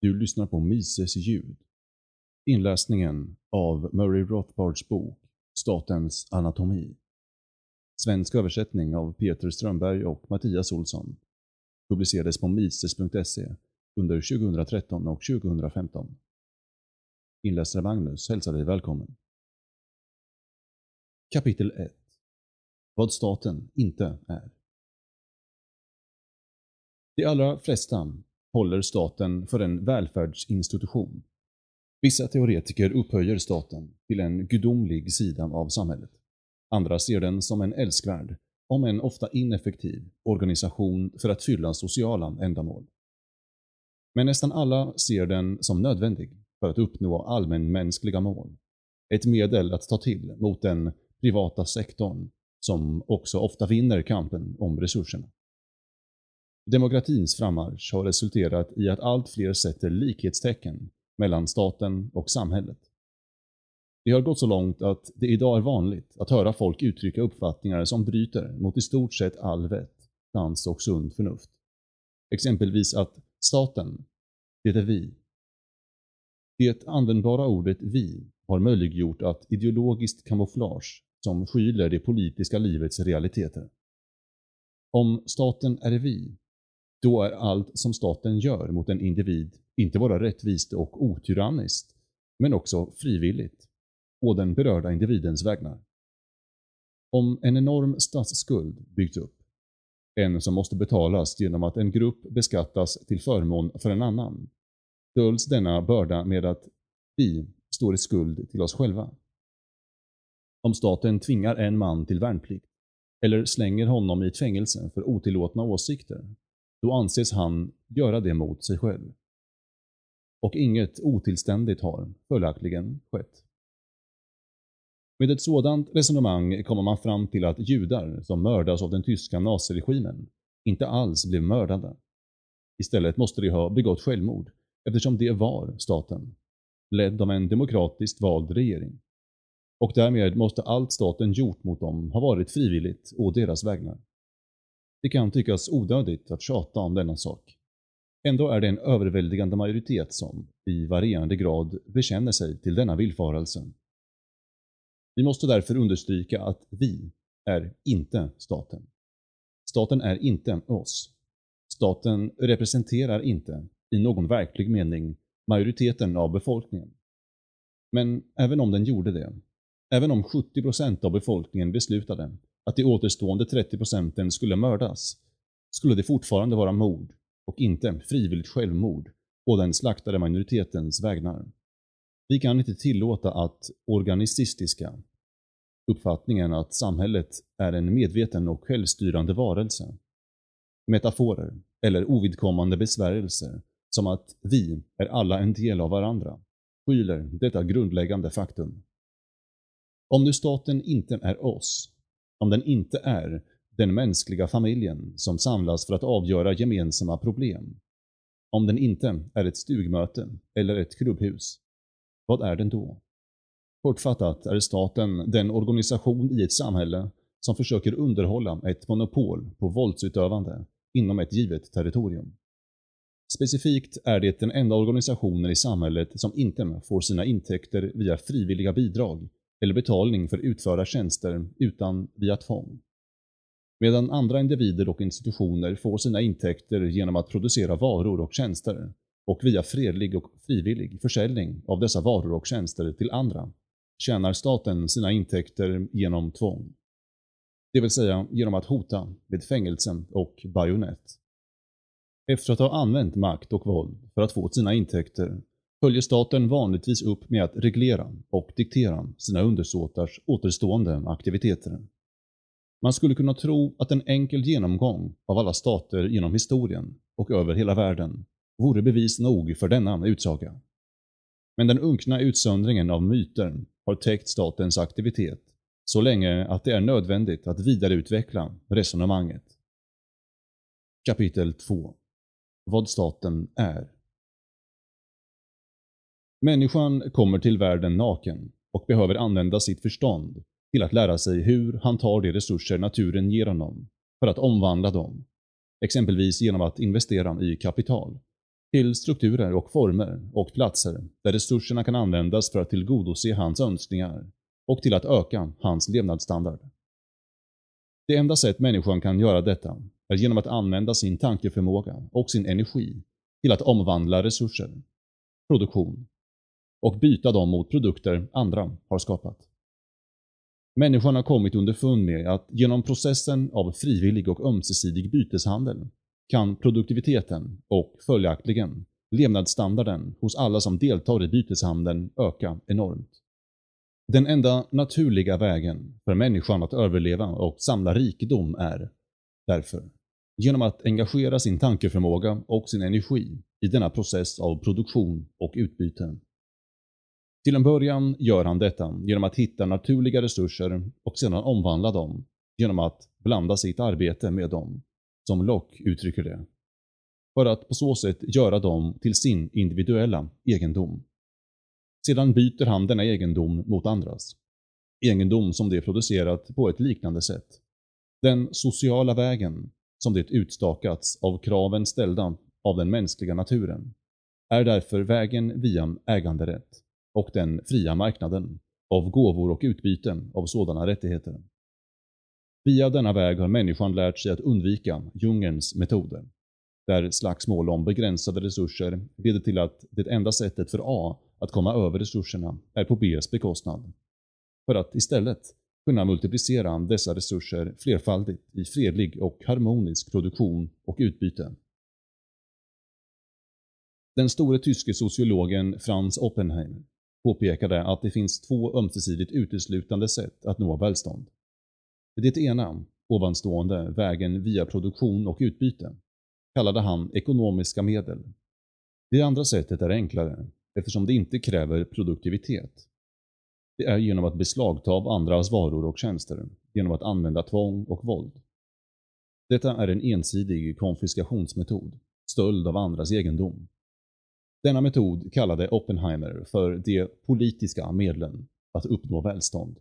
Du lyssnar på Mises ljud. Inläsningen av Murray Rothbards bok Statens anatomi. Svensk översättning av Peter Strömberg och Mattias Olsson. Publicerades på mises.se under 2013 och 2015. Inläsare Magnus hälsar dig välkommen. Kapitel 1 Vad staten inte är De allra flesta håller staten för en välfärdsinstitution. Vissa teoretiker upphöjer staten till en gudomlig sida av samhället. Andra ser den som en älskvärd, om en ofta ineffektiv, organisation för att fylla sociala ändamål. Men nästan alla ser den som nödvändig för att uppnå allmänmänskliga mål. Ett medel att ta till mot den privata sektorn som också ofta vinner kampen om resurserna. Demokratins frammarsch har resulterat i att allt fler sätter likhetstecken mellan staten och samhället. Det har gått så långt att det idag är vanligt att höra folk uttrycka uppfattningar som bryter mot i stort sett all vett, dans och sund förnuft. Exempelvis att staten, det är vi. Det användbara ordet vi har möjliggjort att ideologiskt kamouflage som skyler det politiska livets realiteter. Om staten är vi, då är allt som staten gör mot en individ inte bara rättvist och otyranniskt, men också frivilligt, å den berörda individens vägnar. Om en enorm statsskuld byggts upp, en som måste betalas genom att en grupp beskattas till förmån för en annan, döljs denna börda med att vi står i skuld till oss själva. Om staten tvingar en man till värnplikt, eller slänger honom i ett fängelse för otillåtna åsikter, då anses han göra det mot sig själv. Och inget otillständigt har följaktligen skett. Med ett sådant resonemang kommer man fram till att judar som mördas av den tyska naziregimen inte alls blev mördade. Istället måste de ha begått självmord eftersom det var staten, ledd av en demokratiskt vald regering. Och därmed måste allt staten gjort mot dem ha varit frivilligt å deras vägnar. Det kan tyckas onödigt att tjata om denna sak. Ändå är det en överväldigande majoritet som, i varierande grad, bekänner sig till denna villfarelse. Vi måste därför understryka att vi är inte staten. Staten är inte oss. Staten representerar inte, i någon verklig mening, majoriteten av befolkningen. Men även om den gjorde det, även om 70% av befolkningen beslutade att de återstående 30 procenten skulle mördas, skulle det fortfarande vara mord och inte frivilligt självmord på den slaktade minoritetens vägnar. Vi kan inte tillåta att organicistiska uppfattningen att samhället är en medveten och självstyrande varelse, metaforer eller ovidkommande besvärjelser som att vi är alla en del av varandra, skyler detta grundläggande faktum. Om nu staten inte är oss, om den inte är den mänskliga familjen som samlas för att avgöra gemensamma problem. Om den inte är ett stugmöte eller ett klubbhus. Vad är den då? Kortfattat är staten den organisation i ett samhälle som försöker underhålla ett monopol på våldsutövande inom ett givet territorium. Specifikt är det den enda organisationen i samhället som inte får sina intäkter via frivilliga bidrag eller betalning för utförda tjänster utan via tvång. Medan andra individer och institutioner får sina intäkter genom att producera varor och tjänster och via fredlig och frivillig försäljning av dessa varor och tjänster till andra tjänar staten sina intäkter genom tvång. Det vill säga genom att hota med fängelse och bajonett. Efter att ha använt makt och våld för att få sina intäkter följer staten vanligtvis upp med att reglera och diktera sina undersåtars återstående aktiviteter. Man skulle kunna tro att en enkel genomgång av alla stater genom historien och över hela världen vore bevis nog för denna utsaga. Men den unkna utsöndringen av myter har täckt statens aktivitet så länge att det är nödvändigt att vidareutveckla resonemanget. Kapitel 2 Vad staten är Människan kommer till världen naken och behöver använda sitt förstånd till att lära sig hur han tar de resurser naturen ger honom för att omvandla dem, exempelvis genom att investera i kapital, till strukturer och former och platser där resurserna kan användas för att tillgodose hans önskningar och till att öka hans levnadsstandard. Det enda sätt människan kan göra detta är genom att använda sin tankeförmåga och sin energi till att omvandla resurser, produktion och byta dem mot produkter andra har skapat. Människan har kommit underfund med att genom processen av frivillig och ömsesidig byteshandel kan produktiviteten och följaktligen levnadsstandarden hos alla som deltar i byteshandeln öka enormt. Den enda naturliga vägen för människan att överleva och samla rikedom är, därför, genom att engagera sin tankeförmåga och sin energi i denna process av produktion och utbyte. Till en början gör han detta genom att hitta naturliga resurser och sedan omvandla dem genom att blanda sitt arbete med dem, som Locke uttrycker det. För att på så sätt göra dem till sin individuella egendom. Sedan byter han denna egendom mot andras. Egendom som det producerat på ett liknande sätt. Den sociala vägen, som det utstakats av kraven ställda av den mänskliga naturen, är därför vägen via äganderätt och den fria marknaden av gåvor och utbyten av sådana rättigheter. Via denna väg har människan lärt sig att undvika djungelns metoder, där slagsmål om begränsade resurser leder till att det enda sättet för A att komma över resurserna är på Bs bekostnad. För att istället kunna multiplicera dessa resurser flerfaldigt i fredlig och harmonisk produktion och utbyte. Den store tyske sociologen Franz Oppenheimer påpekade att det finns två ömsesidigt uteslutande sätt att nå välstånd. Det ena, ovanstående, vägen via produktion och utbyte, kallade han ekonomiska medel. Det andra sättet är enklare, eftersom det inte kräver produktivitet. Det är genom att beslagta av andras varor och tjänster, genom att använda tvång och våld. Detta är en ensidig konfiskationsmetod, stöld av andras egendom. Denna metod kallade Oppenheimer för de politiska medlen att uppnå välstånd.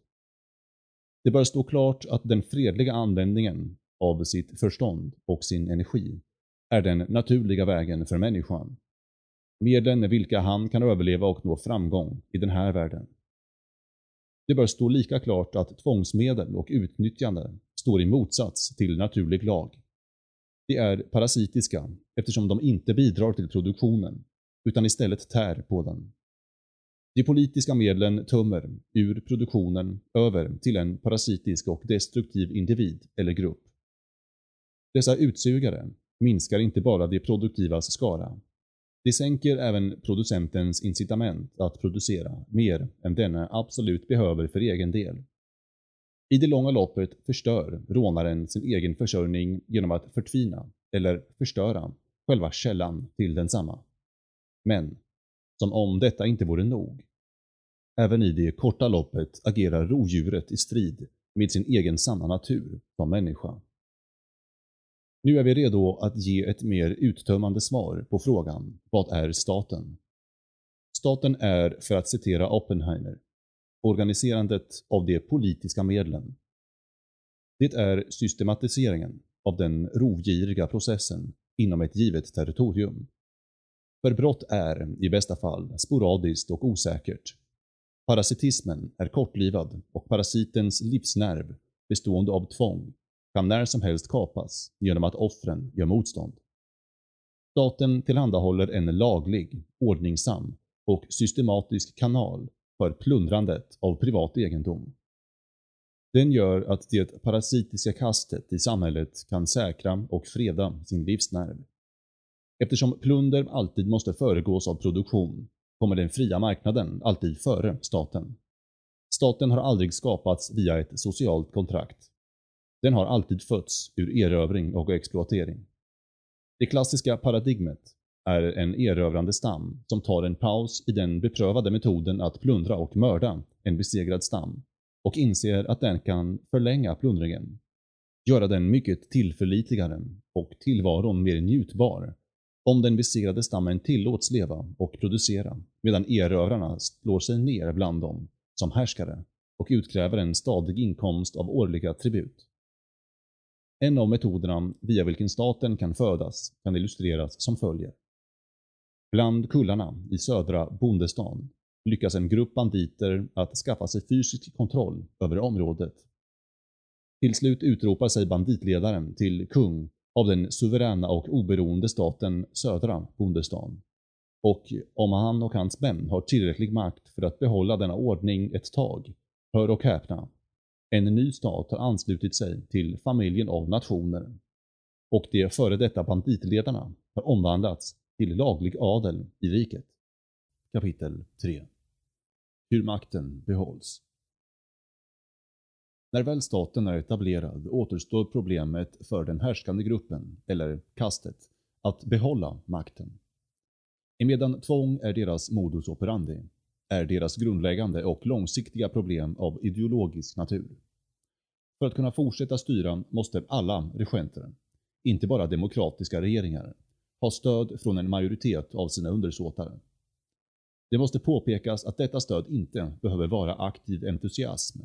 Det bör stå klart att den fredliga användningen av sitt förstånd och sin energi är den naturliga vägen för människan. Medlen med vilka han kan överleva och nå framgång i den här världen. Det bör stå lika klart att tvångsmedel och utnyttjande står i motsats till naturlig lag. De är parasitiska eftersom de inte bidrar till produktionen utan istället tär på den. De politiska medlen tömmer ur produktionen över till en parasitisk och destruktiv individ eller grupp. Dessa utsugare minskar inte bara de produktivas skara. De sänker även producentens incitament att producera mer än denne absolut behöver för egen del. I det långa loppet förstör rånaren sin egen försörjning genom att förtvina eller förstöra själva källan till densamma. Men, som om detta inte vore nog. Även i det korta loppet agerar rovdjuret i strid med sin egen sanna natur som människa. Nu är vi redo att ge ett mer uttömmande svar på frågan Vad är staten? Staten är, för att citera Oppenheimer, organiserandet av de politiska medlen. Det är systematiseringen av den rovgiriga processen inom ett givet territorium. För brott är, i bästa fall, sporadiskt och osäkert. Parasitismen är kortlivad och parasitens livsnerv, bestående av tvång, kan när som helst kapas genom att offren gör motstånd. Staten tillhandahåller en laglig, ordningsam och systematisk kanal för plundrandet av privat egendom. Den gör att det parasitiska kastet i samhället kan säkra och freda sin livsnerv. Eftersom plunder alltid måste föregås av produktion kommer den fria marknaden alltid före staten. Staten har aldrig skapats via ett socialt kontrakt. Den har alltid fötts ur erövring och exploatering. Det klassiska paradigmet är en erövrande stam som tar en paus i den beprövade metoden att plundra och mörda en besegrad stam och inser att den kan förlänga plundringen, göra den mycket tillförlitligare och tillvaron mer njutbar om den besegrade stammen tillåts leva och producera medan erövrarna slår sig ner bland dem som härskare och utkräver en stadig inkomst av årliga tribut. En av metoderna via vilken staten kan födas kan illustreras som följer. Bland kullarna i södra Bondestan lyckas en grupp banditer att skaffa sig fysisk kontroll över området. Till slut utropar sig banditledaren till kung av den suveräna och oberoende staten södra Bondestan. Och om han och hans män har tillräcklig makt för att behålla denna ordning ett tag, hör och häpna, en ny stat har anslutit sig till familjen av nationer och de före detta banditledarna har omvandlats till laglig adel i riket. Kapitel 3 Hur makten behålls när väl staten är etablerad återstår problemet för den härskande gruppen, eller kastet, att behålla makten. Emedan tvång är deras modus operandi, är deras grundläggande och långsiktiga problem av ideologisk natur. För att kunna fortsätta styra måste alla regenter, inte bara demokratiska regeringar, ha stöd från en majoritet av sina undersåtar. Det måste påpekas att detta stöd inte behöver vara aktiv entusiasm.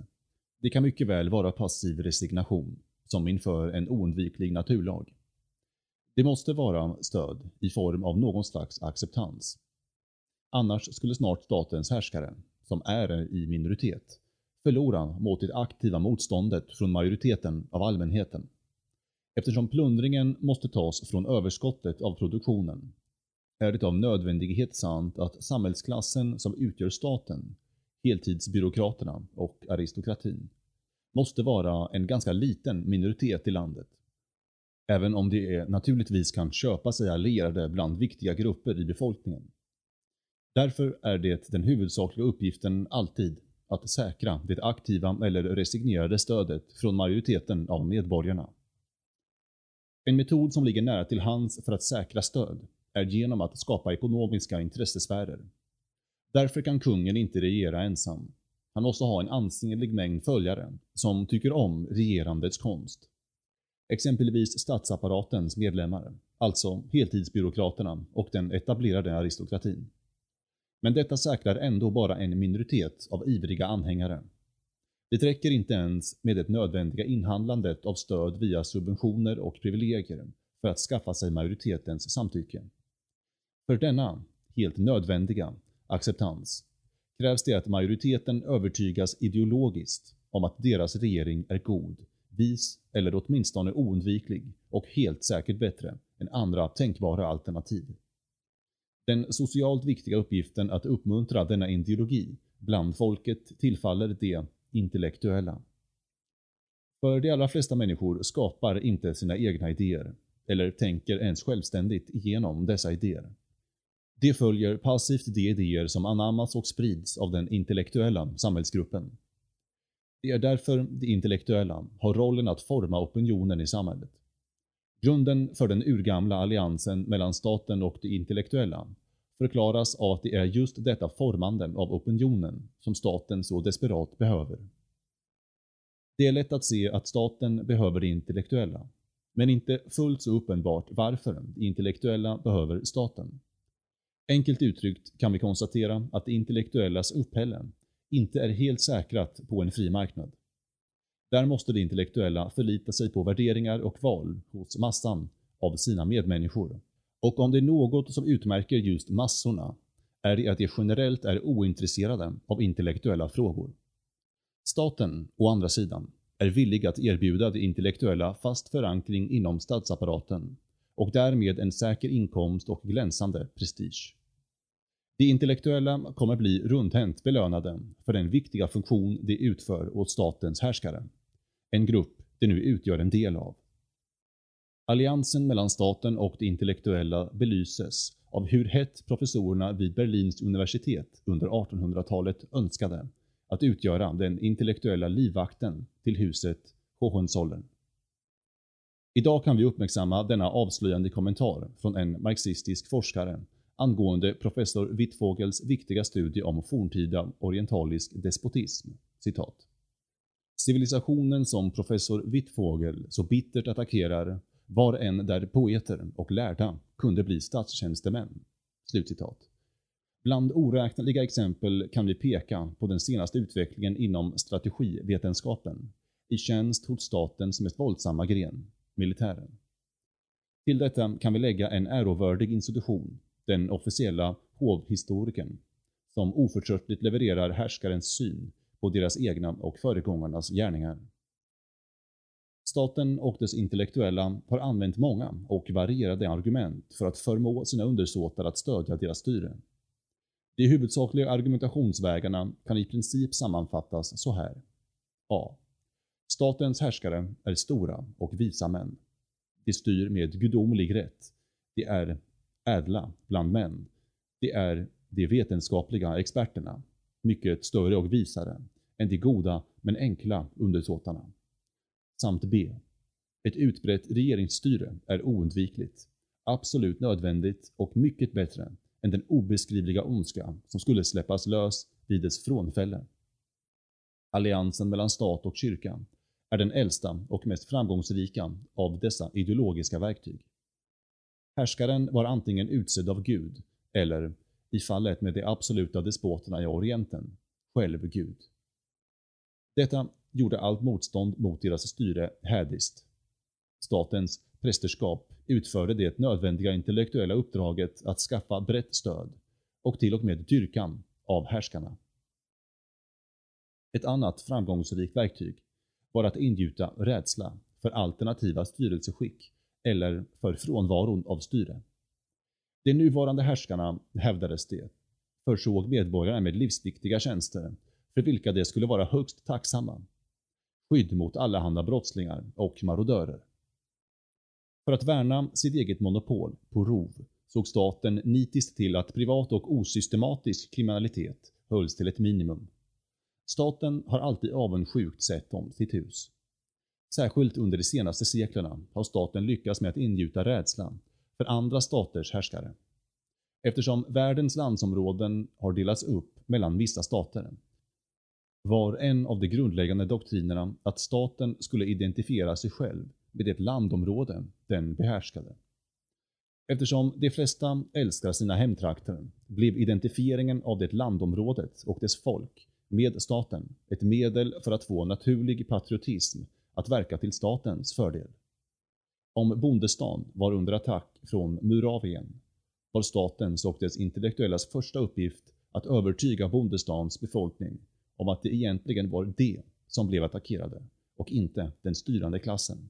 Det kan mycket väl vara passiv resignation, som inför en oundviklig naturlag. Det måste vara stöd i form av någon slags acceptans. Annars skulle snart statens härskare, som är i minoritet, förlora mot det aktiva motståndet från majoriteten av allmänheten. Eftersom plundringen måste tas från överskottet av produktionen är det av nödvändighet sant att samhällsklassen som utgör staten, heltidsbyråkraterna och aristokratin, måste vara en ganska liten minoritet i landet. Även om de naturligtvis kan köpa sig allierade bland viktiga grupper i befolkningen. Därför är det den huvudsakliga uppgiften alltid att säkra det aktiva eller resignerade stödet från majoriteten av medborgarna. En metod som ligger nära till hands för att säkra stöd är genom att skapa ekonomiska intressesfärer. Därför kan kungen inte regera ensam. Han måste ha en ansenlig mängd följare som tycker om regerandets konst. Exempelvis statsapparatens medlemmar, alltså heltidsbyråkraterna och den etablerade aristokratin. Men detta säkrar ändå bara en minoritet av ivriga anhängare. Det räcker inte ens med det nödvändiga inhandlandet av stöd via subventioner och privilegier för att skaffa sig majoritetens samtycke. För denna, helt nödvändiga, acceptans krävs det att majoriteten övertygas ideologiskt om att deras regering är god, vis eller åtminstone oundviklig och helt säkert bättre än andra tänkbara alternativ. Den socialt viktiga uppgiften att uppmuntra denna ideologi bland folket tillfaller de intellektuella. För de allra flesta människor skapar inte sina egna idéer, eller tänker ens självständigt igenom dessa idéer. De följer passivt de idéer som anammas och sprids av den intellektuella samhällsgruppen. Det är därför de intellektuella har rollen att forma opinionen i samhället. Grunden för den urgamla alliansen mellan staten och de intellektuella förklaras av att det är just detta formande av opinionen som staten så desperat behöver. Det är lätt att se att staten behöver det intellektuella, men inte fullt så uppenbart varför de intellektuella behöver staten. Enkelt uttryckt kan vi konstatera att det intellektuellas upphällen inte är helt säkrat på en fri marknad. Där måste det intellektuella förlita sig på värderingar och val hos massan av sina medmänniskor och om det är något som utmärker just massorna är det att de generellt är ointresserade av intellektuella frågor. Staten, å andra sidan, är villig att erbjuda de intellektuella fast förankring inom statsapparaten och därmed en säker inkomst och glänsande prestige. De intellektuella kommer bli rundhänt belönade för den viktiga funktion de utför åt statens härskare. En grupp de nu utgör en del av. Alliansen mellan staten och de intellektuella belyses av hur hett professorerna vid Berlins universitet under 1800-talet önskade att utgöra den intellektuella livvakten till huset Hohenzollern. Idag kan vi uppmärksamma denna avslöjande kommentar från en marxistisk forskare angående professor Wittfogels viktiga studie om forntida orientalisk despotism. Citat. Civilisationen som professor Wittfogel så bittert attackerar var en där poeter och lärda kunde bli statstjänstemän.” Slutcitat. Bland oräkneliga exempel kan vi peka på den senaste utvecklingen inom strategivetenskapen i tjänst hos statens mest våldsamma gren, militären. Till detta kan vi lägga en ärovördig institution den officiella hovhistorikern, som oförtröttligt levererar härskarens syn på deras egna och föregångarnas gärningar. Staten och dess intellektuella har använt många och varierade argument för att förmå sina undersåtar att stödja deras styre. De huvudsakliga argumentationsvägarna kan i princip sammanfattas så här. A. Statens härskare är stora och visa män. De styr med gudomlig rätt. De är ädla bland män. De är de vetenskapliga experterna, mycket större och visare än de goda men enkla undersåtarna. Samt B. Ett utbrett regeringsstyre är oundvikligt, absolut nödvändigt och mycket bättre än den obeskrivliga ondska som skulle släppas lös vid dess frånfälle. Alliansen mellan stat och kyrka är den äldsta och mest framgångsrika av dessa ideologiska verktyg. Härskaren var antingen utsedd av Gud eller, i fallet med de absoluta despoterna i Orienten, själv Gud. Detta gjorde allt motstånd mot deras styre hädiskt. Statens prästerskap utförde det nödvändiga intellektuella uppdraget att skaffa brett stöd och till och med dyrkan av härskarna. Ett annat framgångsrikt verktyg var att ingjuta rädsla för alternativa styrelseskick eller för frånvaron av styre. De nuvarande härskarna, hävdades det, försåg medborgarna med livsviktiga tjänster för vilka de skulle vara högst tacksamma. Skydd mot allehanda brottslingar och marodörer. För att värna sitt eget monopol på rov såg staten nitiskt till att privat och osystematisk kriminalitet hölls till ett minimum. Staten har alltid avundsjukt sett om sitt hus. Särskilt under de senaste seklerna har staten lyckats med att ingjuta rädsla för andra staters härskare. Eftersom världens landsområden har delats upp mellan vissa stater var en av de grundläggande doktrinerna att staten skulle identifiera sig själv med det landområde den behärskade. Eftersom de flesta älskar sina hemtrakter blev identifieringen av det landområdet och dess folk med staten ett medel för att få naturlig patriotism att verka till statens fördel. Om bondestan var under attack från Muravien var statens och dess intellektuellas första uppgift att övertyga bondestans befolkning om att det egentligen var de som blev attackerade och inte den styrande klassen.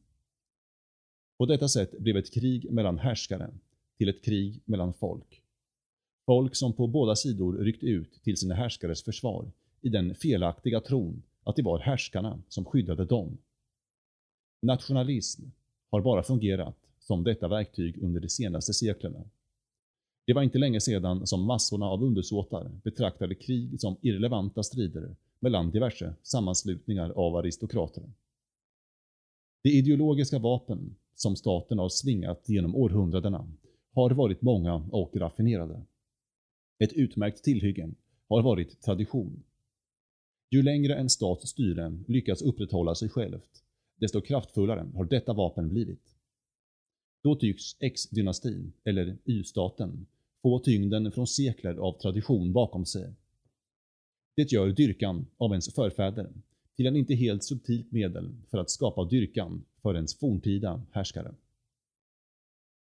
På detta sätt blev ett krig mellan härskare till ett krig mellan folk. Folk som på båda sidor ryckt ut till sina härskares försvar i den felaktiga tron att det var härskarna som skyddade dem. Nationalism har bara fungerat som detta verktyg under de senaste seklerna. Det var inte länge sedan som massorna av undersåtar betraktade krig som irrelevanta strider mellan diverse sammanslutningar av aristokrater. De ideologiska vapen som staten har svingat genom århundradena har varit många och raffinerade. Ett utmärkt tillhygge har varit tradition. Ju längre en stats styre lyckas upprätthålla sig självt, desto kraftfullare har detta vapen blivit. Då tycks X-dynastin, eller Y-staten, få tyngden från sekler av tradition bakom sig. Det gör dyrkan av ens förfäder till en inte helt subtilt medel för att skapa dyrkan för ens forntida härskare.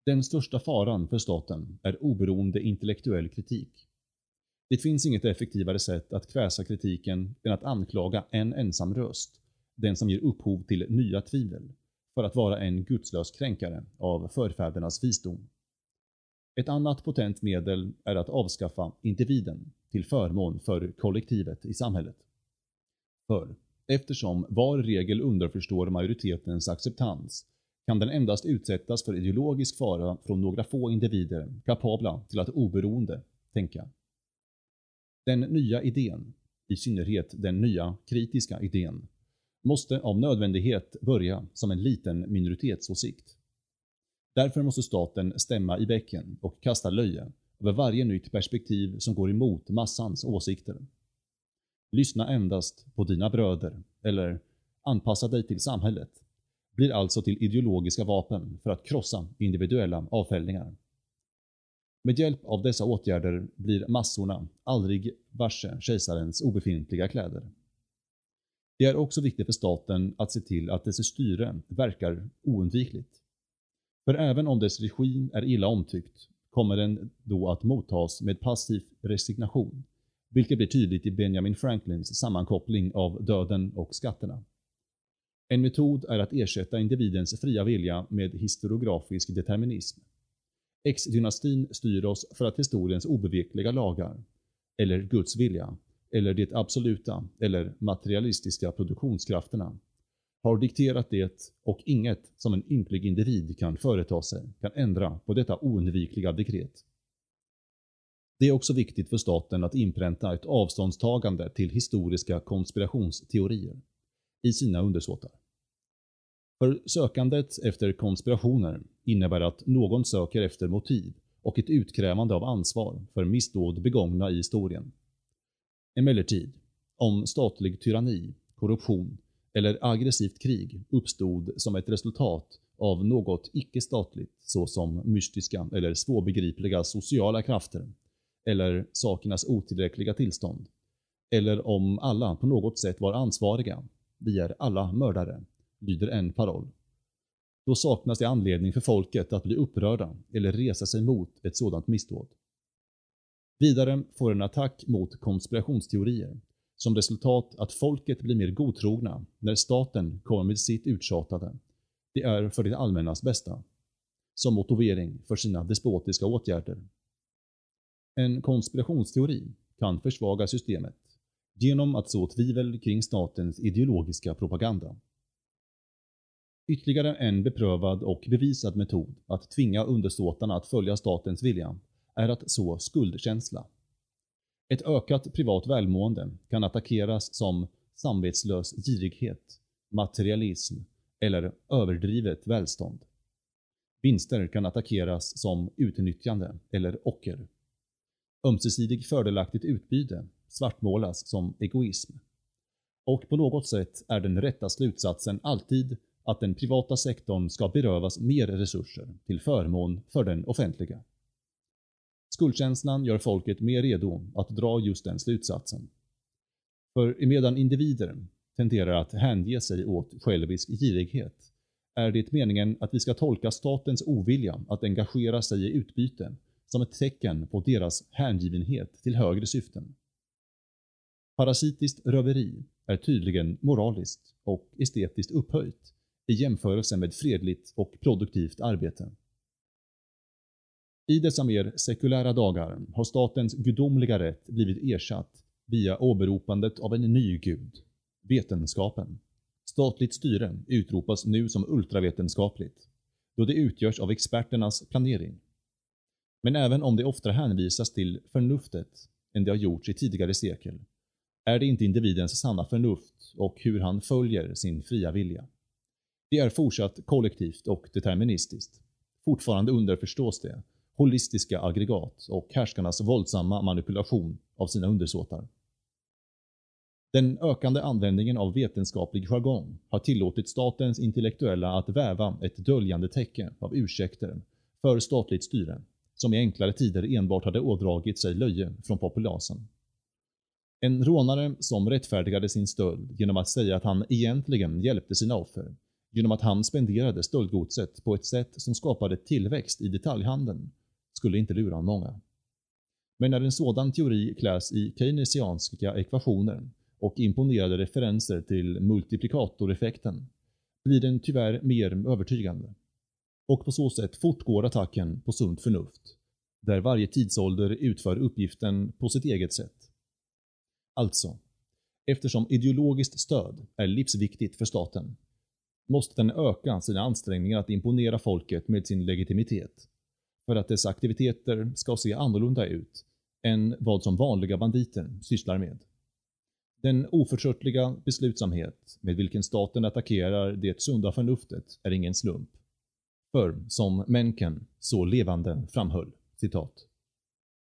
Den största faran för staten är oberoende intellektuell kritik. Det finns inget effektivare sätt att kväsa kritiken än att anklaga en ensam röst, den som ger upphov till nya tvivel, för att vara en gudslös kränkare av förfädernas visdom. Ett annat potent medel är att avskaffa individen till förmån för kollektivet i samhället. För eftersom var regel underförstår majoritetens acceptans kan den endast utsättas för ideologisk fara från några få individer kapabla till att oberoende tänka. Den nya idén, i synnerhet den nya kritiska idén, måste av nödvändighet börja som en liten minoritetsåsikt. Därför måste staten stämma i bäcken och kasta löje över varje nytt perspektiv som går emot massans åsikter. Lyssna endast på dina bröder, eller anpassa dig till samhället, blir alltså till ideologiska vapen för att krossa individuella avfällningar. Med hjälp av dessa åtgärder blir massorna aldrig varse kejsarens obefintliga kläder. Det är också viktigt för staten att se till att dess styre verkar oundvikligt. För även om dess regim är illa omtyckt kommer den då att mottas med passiv resignation, vilket blir tydligt i Benjamin Franklins sammankoppling av döden och skatterna. En metod är att ersätta individens fria vilja med historiografisk determinism. X-dynastin styr oss för att historiens obevekliga lagar, eller Guds vilja, eller det absoluta eller materialistiska produktionskrafterna har dikterat det och inget som en ynklig individ kan företa sig kan ändra på detta oundvikliga dekret. Det är också viktigt för staten att inpränta ett avståndstagande till historiska konspirationsteorier i sina undersåtar. För sökandet efter konspirationer innebär att någon söker efter motiv och ett utkrävande av ansvar för missdåd begångna i historien. Emellertid, om statlig tyranni, korruption eller aggressivt krig uppstod som ett resultat av något icke-statligt såsom mystiska eller svårbegripliga sociala krafter eller sakernas otillräckliga tillstånd eller om alla på något sätt var ansvariga, vi är alla mördare, lyder en paroll. Då saknas det anledning för folket att bli upprörda eller resa sig mot ett sådant missdåd. Vidare får en attack mot konspirationsteorier som resultat att folket blir mer godtrogna när staten kommer med sitt uttjatade. Det är för det allmännas bästa. Som motivering för sina despotiska åtgärder. En konspirationsteori kan försvaga systemet genom att så tvivel kring statens ideologiska propaganda. Ytterligare en beprövad och bevisad metod att tvinga undersåtarna att följa statens vilja är att så skuldkänsla. Ett ökat privat välmående kan attackeras som samvetslös girighet, materialism eller överdrivet välstånd. Vinster kan attackeras som utnyttjande eller ocker. Ömsesidig fördelaktigt utbyte svartmålas som egoism. Och på något sätt är den rätta slutsatsen alltid att den privata sektorn ska berövas mer resurser till förmån för den offentliga. Skuldkänslan gör folket mer redo att dra just den slutsatsen. För medan individer tenderar att hänge sig åt självisk girighet är det meningen att vi ska tolka statens ovilja att engagera sig i utbyte som ett tecken på deras hängivenhet till högre syften. Parasitiskt röveri är tydligen moraliskt och estetiskt upphöjt i jämförelse med fredligt och produktivt arbete. I dessa mer sekulära dagar har statens gudomliga rätt blivit ersatt via åberopandet av en ny gud, vetenskapen. Statligt styre utropas nu som ultravetenskapligt, då det utgörs av experternas planering. Men även om det ofta hänvisas till förnuftet än det har gjorts i tidigare sekel, är det inte individens sanna förnuft och hur han följer sin fria vilja. Det är fortsatt kollektivt och deterministiskt. Fortfarande underförstås det holistiska aggregat och härskarnas våldsamma manipulation av sina undersåtar. Den ökande användningen av vetenskaplig jargong har tillåtit statens intellektuella att väva ett döljande täcke av ursäkter för statligt styre, som i enklare tider enbart hade ådragit sig löje från populasen. En rånare som rättfärdigade sin stöld genom att säga att han egentligen hjälpte sina offer, genom att han spenderade stöldgodset på ett sätt som skapade tillväxt i detaljhandeln, skulle inte lura många. Men när en sådan teori kläs i keynesianska ekvationer och imponerade referenser till multiplikatoreffekten blir den tyvärr mer övertygande. Och på så sätt fortgår attacken på sunt förnuft, där varje tidsålder utför uppgiften på sitt eget sätt. Alltså, eftersom ideologiskt stöd är livsviktigt för staten, måste den öka sina ansträngningar att imponera folket med sin legitimitet för att dess aktiviteter ska se annorlunda ut än vad som vanliga banditer sysslar med. Den oförtröttliga beslutsamhet med vilken staten attackerar det sunda förnuftet är ingen slump. För, som Mencken så levande framhöll, citat.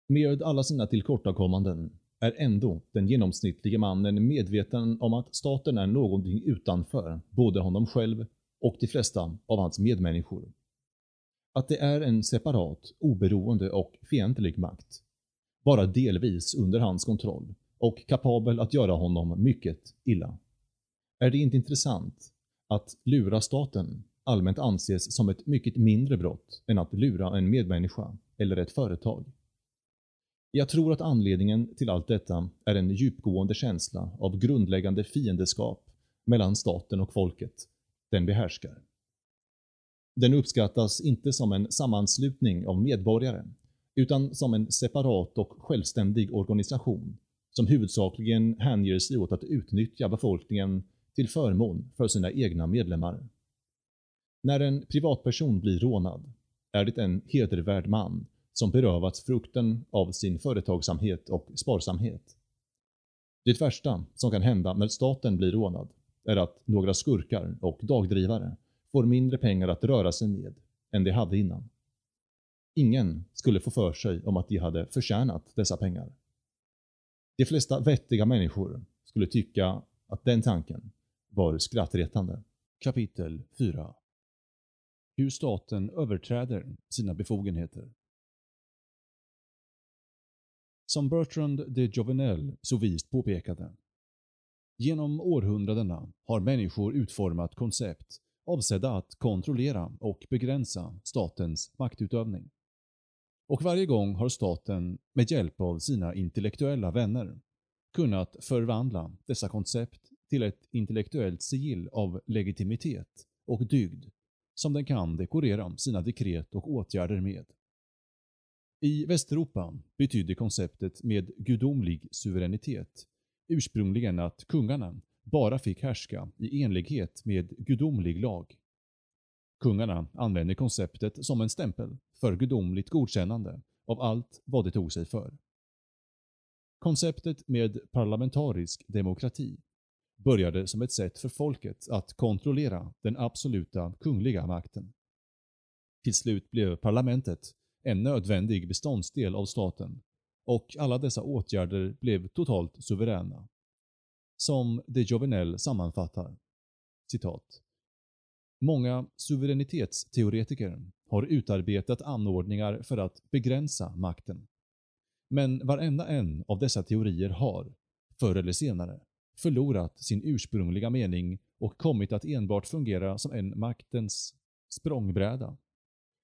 Med alla sina tillkortakommanden är ändå den genomsnittlige mannen medveten om att staten är någonting utanför både honom själv och de flesta av hans medmänniskor att det är en separat, oberoende och fientlig makt. Bara delvis under hans kontroll och kapabel att göra honom mycket illa. Är det inte intressant att lura staten allmänt anses som ett mycket mindre brott än att lura en medmänniska eller ett företag. Jag tror att anledningen till allt detta är en djupgående känsla av grundläggande fiendeskap mellan staten och folket den behärskar. Den uppskattas inte som en sammanslutning av medborgare utan som en separat och självständig organisation som huvudsakligen hänger sig åt att utnyttja befolkningen till förmån för sina egna medlemmar. När en privatperson blir rånad är det en hedervärd man som berövats frukten av sin företagsamhet och sparsamhet. Det värsta som kan hända när staten blir rånad är att några skurkar och dagdrivare får mindre pengar att röra sig med än de hade innan. Ingen skulle få för sig om att de hade förtjänat dessa pengar. De flesta vettiga människor skulle tycka att den tanken var skrattretande. Kapitel 4 Hur staten överträder sina befogenheter som Bertrand de Jovenel så vist påpekade. Genom århundradena har människor utformat koncept avsedda att kontrollera och begränsa statens maktutövning. Och varje gång har staten med hjälp av sina intellektuella vänner kunnat förvandla dessa koncept till ett intellektuellt sigill av legitimitet och dygd som den kan dekorera sina dekret och åtgärder med. I Västeuropa betydde konceptet med gudomlig suveränitet ursprungligen att kungarna bara fick härska i enlighet med gudomlig lag. Kungarna använde konceptet som en stämpel för gudomligt godkännande av allt vad de tog sig för. Konceptet med parlamentarisk demokrati började som ett sätt för folket att kontrollera den absoluta kungliga makten. Till slut blev parlamentet en nödvändig beståndsdel av staten och alla dessa åtgärder blev totalt suveräna. Som de Jovenel sammanfattar, citat. Många suveränitetsteoretiker har utarbetat anordningar för att begränsa makten. Men varenda en av dessa teorier har, förr eller senare, förlorat sin ursprungliga mening och kommit att enbart fungera som en maktens språngbräda.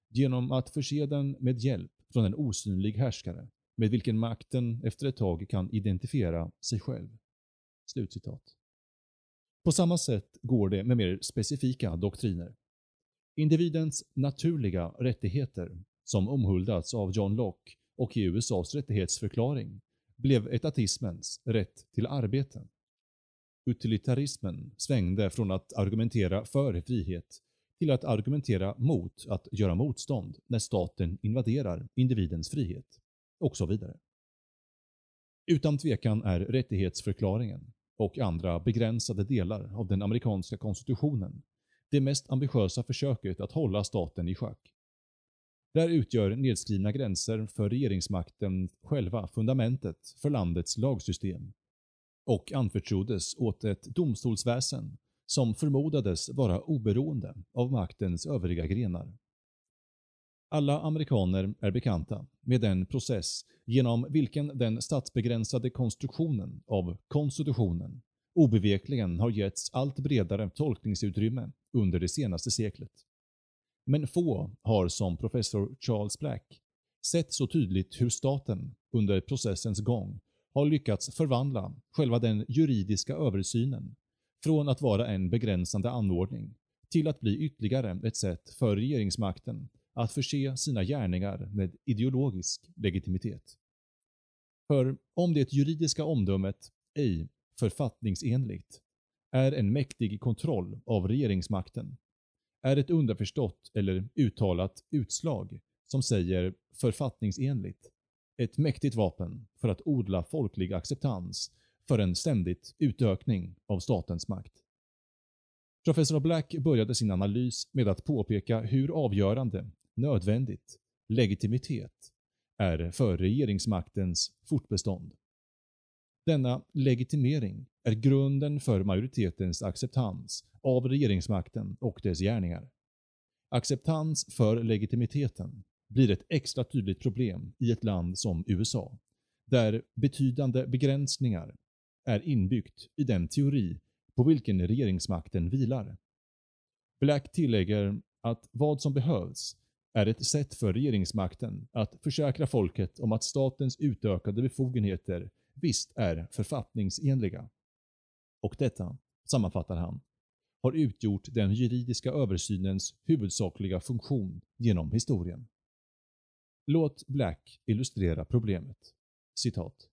Genom att förse den med hjälp från en osynlig härskare med vilken makten efter ett tag kan identifiera sig själv. Slutcitat. På samma sätt går det med mer specifika doktriner. Individens naturliga rättigheter, som omhuldats av John Locke och i USAs rättighetsförklaring, blev etatismens rätt till arbete. Utilitarismen svängde från att argumentera för frihet till att argumentera mot att göra motstånd när staten invaderar individens frihet, och så vidare. Utan tvekan är rättighetsförklaringen och andra begränsade delar av den amerikanska konstitutionen det mest ambitiösa försöket att hålla staten i schack. Där utgör nedskrivna gränser för regeringsmakten själva fundamentet för landets lagsystem och anförtroddes åt ett domstolsväsen som förmodades vara oberoende av maktens övriga grenar. Alla amerikaner är bekanta med den process genom vilken den statsbegränsade konstruktionen av konstitutionen obevekligen har getts allt bredare tolkningsutrymme under det senaste seklet. Men få har som professor Charles Black sett så tydligt hur staten under processens gång har lyckats förvandla själva den juridiska översynen från att vara en begränsande anordning till att bli ytterligare ett sätt för regeringsmakten att förse sina gärningar med ideologisk legitimitet. För om det juridiska omdömet ej författningsenligt är en mäktig kontroll av regeringsmakten är ett underförstått eller uttalat utslag som säger författningsenligt ett mäktigt vapen för att odla folklig acceptans för en ständigt utökning av statens makt. Professor Black började sin analys med att påpeka hur avgörande, nödvändigt, legitimitet är för regeringsmaktens fortbestånd. Denna legitimering är grunden för majoritetens acceptans av regeringsmakten och dess gärningar. Acceptans för legitimiteten blir ett extra tydligt problem i ett land som USA, där betydande begränsningar är inbyggt i den teori på vilken regeringsmakten vilar. Black tillägger att vad som behövs är ett sätt för regeringsmakten att försäkra folket om att statens utökade befogenheter visst är författningsenliga. Och detta, sammanfattar han, har utgjort den juridiska översynens huvudsakliga funktion genom historien. Låt Black illustrera problemet. Citat.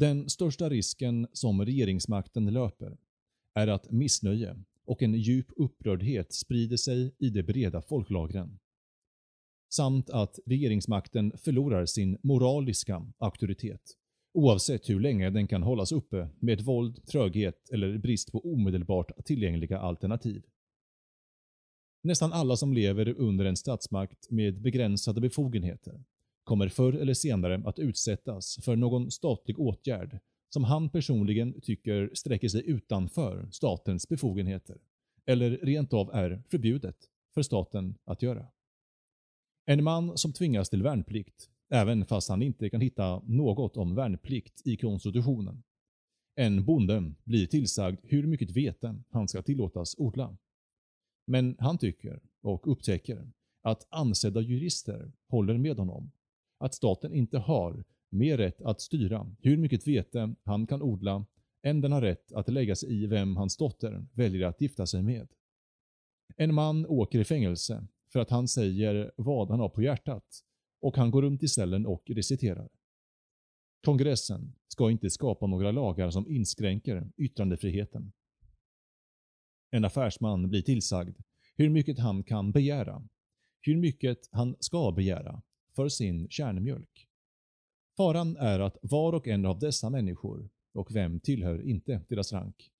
Den största risken som regeringsmakten löper är att missnöje och en djup upprördhet sprider sig i de breda folklagren. Samt att regeringsmakten förlorar sin moraliska auktoritet, oavsett hur länge den kan hållas uppe med våld, tröghet eller brist på omedelbart tillgängliga alternativ. Nästan alla som lever under en statsmakt med begränsade befogenheter kommer förr eller senare att utsättas för någon statlig åtgärd som han personligen tycker sträcker sig utanför statens befogenheter, eller rent av är förbjudet för staten att göra. En man som tvingas till värnplikt, även fast han inte kan hitta något om värnplikt i konstitutionen. En bonde blir tillsagd hur mycket vete han ska tillåtas odla. Men han tycker, och upptäcker, att ansedda jurister håller med honom. Att staten inte har mer rätt att styra hur mycket vete han kan odla än den har rätt att lägga sig i vem hans dotter väljer att gifta sig med. En man åker i fängelse för att han säger vad han har på hjärtat och han går runt i cellen och reciterar. Kongressen ska inte skapa några lagar som inskränker yttrandefriheten. En affärsman blir tillsagd hur mycket han kan begära, hur mycket han ska begära för sin kärnmjölk. Faran är att var och en av dessa människor, och vem tillhör inte deras rank,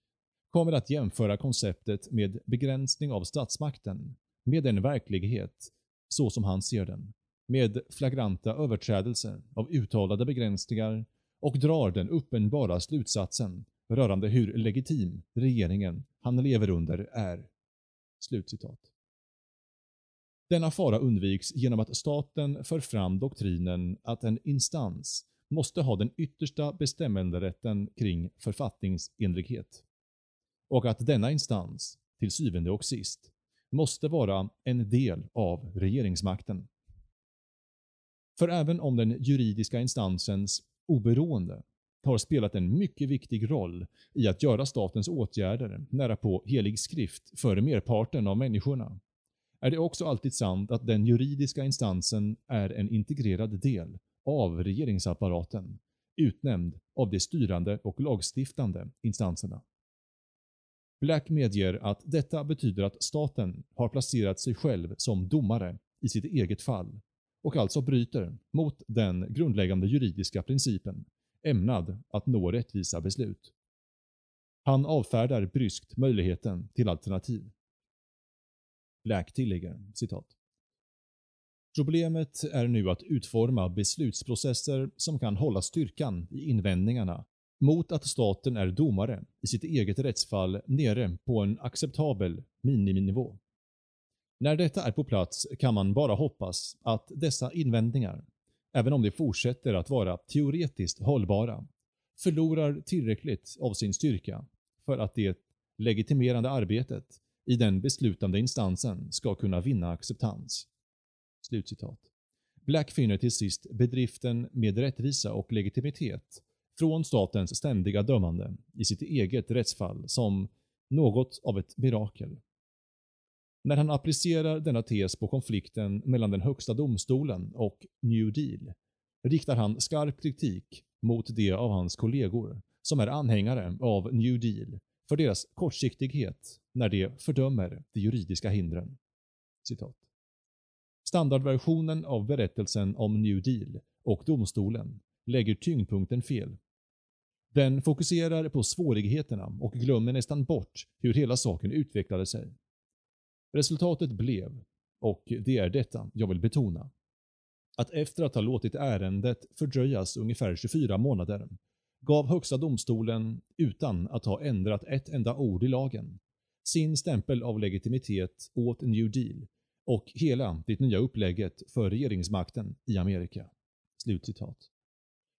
kommer att jämföra konceptet med begränsning av statsmakten med en verklighet så som han ser den, med flagranta överträdelser av uttalade begränsningar och drar den uppenbara slutsatsen rörande hur legitim regeringen han lever under är. Slutcitat. Denna fara undviks genom att staten för fram doktrinen att en instans måste ha den yttersta bestämmanderätten kring författningsenlighet och att denna instans, till syvende och sist, måste vara en del av regeringsmakten. För även om den juridiska instansens oberoende har spelat en mycket viktig roll i att göra statens åtgärder nära på helig skrift för merparten av människorna, är det också alltid sant att den juridiska instansen är en integrerad del av regeringsapparaten, utnämnd av de styrande och lagstiftande instanserna. Black medger att detta betyder att staten har placerat sig själv som domare i sitt eget fall och alltså bryter mot den grundläggande juridiska principen, ämnad att nå rättvisa beslut. Han avfärdar bryskt möjligheten till alternativ. Black tillägger citat. Problemet är nu att utforma beslutsprocesser som kan hålla styrkan i invändningarna mot att staten är domare i sitt eget rättsfall nere på en acceptabel miniminivå. När detta är på plats kan man bara hoppas att dessa invändningar, även om de fortsätter att vara teoretiskt hållbara, förlorar tillräckligt av sin styrka för att det legitimerande arbetet i den beslutande instansen ska kunna vinna acceptans. Slutcitat. Black finner till sist bedriften med rättvisa och legitimitet från statens ständiga dömande i sitt eget rättsfall som något av ett mirakel. När han applicerar denna tes på konflikten mellan den högsta domstolen och New Deal riktar han skarp kritik mot de av hans kollegor som är anhängare av New Deal för deras kortsiktighet när de fördömer de juridiska hindren. Citat. Standardversionen av berättelsen om New Deal och domstolen lägger tyngdpunkten fel. Den fokuserar på svårigheterna och glömmer nästan bort hur hela saken utvecklade sig. Resultatet blev, och det är detta jag vill betona, att efter att ha låtit ärendet fördröjas ungefär 24 månader gav Högsta domstolen, utan att ha ändrat ett enda ord i lagen, sin stämpel av legitimitet åt New Deal och hela det nya upplägget för regeringsmakten i Amerika.” Slutcitat.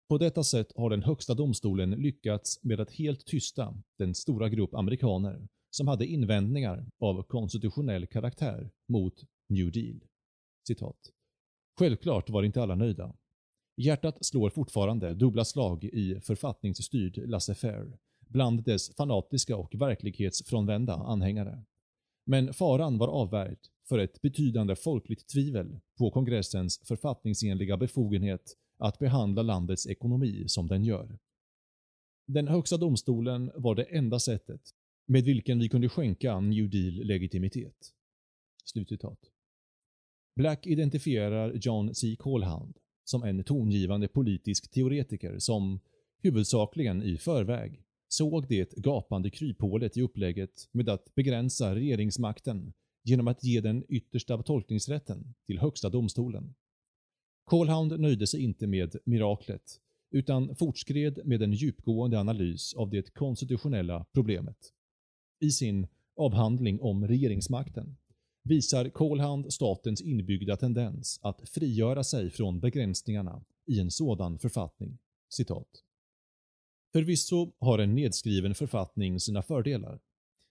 På detta sätt har den högsta domstolen lyckats med att helt tysta den stora grupp amerikaner som hade invändningar av konstitutionell karaktär mot New Deal. Citat. Självklart var inte alla nöjda. Hjärtat slår fortfarande dubbla slag i författningsstyrd laissez-faire bland dess fanatiska och verklighetsfrånvända anhängare. Men faran var avvärjd för ett betydande folkligt tvivel på kongressens författningsenliga befogenhet att behandla landets ekonomi som den gör. Den högsta domstolen var det enda sättet med vilken vi kunde skänka New Deal legitimitet. Slutcitat. Black identifierar John C. Colhound som en tongivande politisk teoretiker som, huvudsakligen i förväg, såg det gapande kryphålet i upplägget med att begränsa regeringsmakten genom att ge den yttersta tolkningsrätten till högsta domstolen. Colhound nöjde sig inte med miraklet utan fortskred med en djupgående analys av det konstitutionella problemet. I sin avhandling om regeringsmakten visar Colhand statens inbyggda tendens att frigöra sig från begränsningarna i en sådan författning. Citat. Förvisso har en nedskriven författning sina fördelar,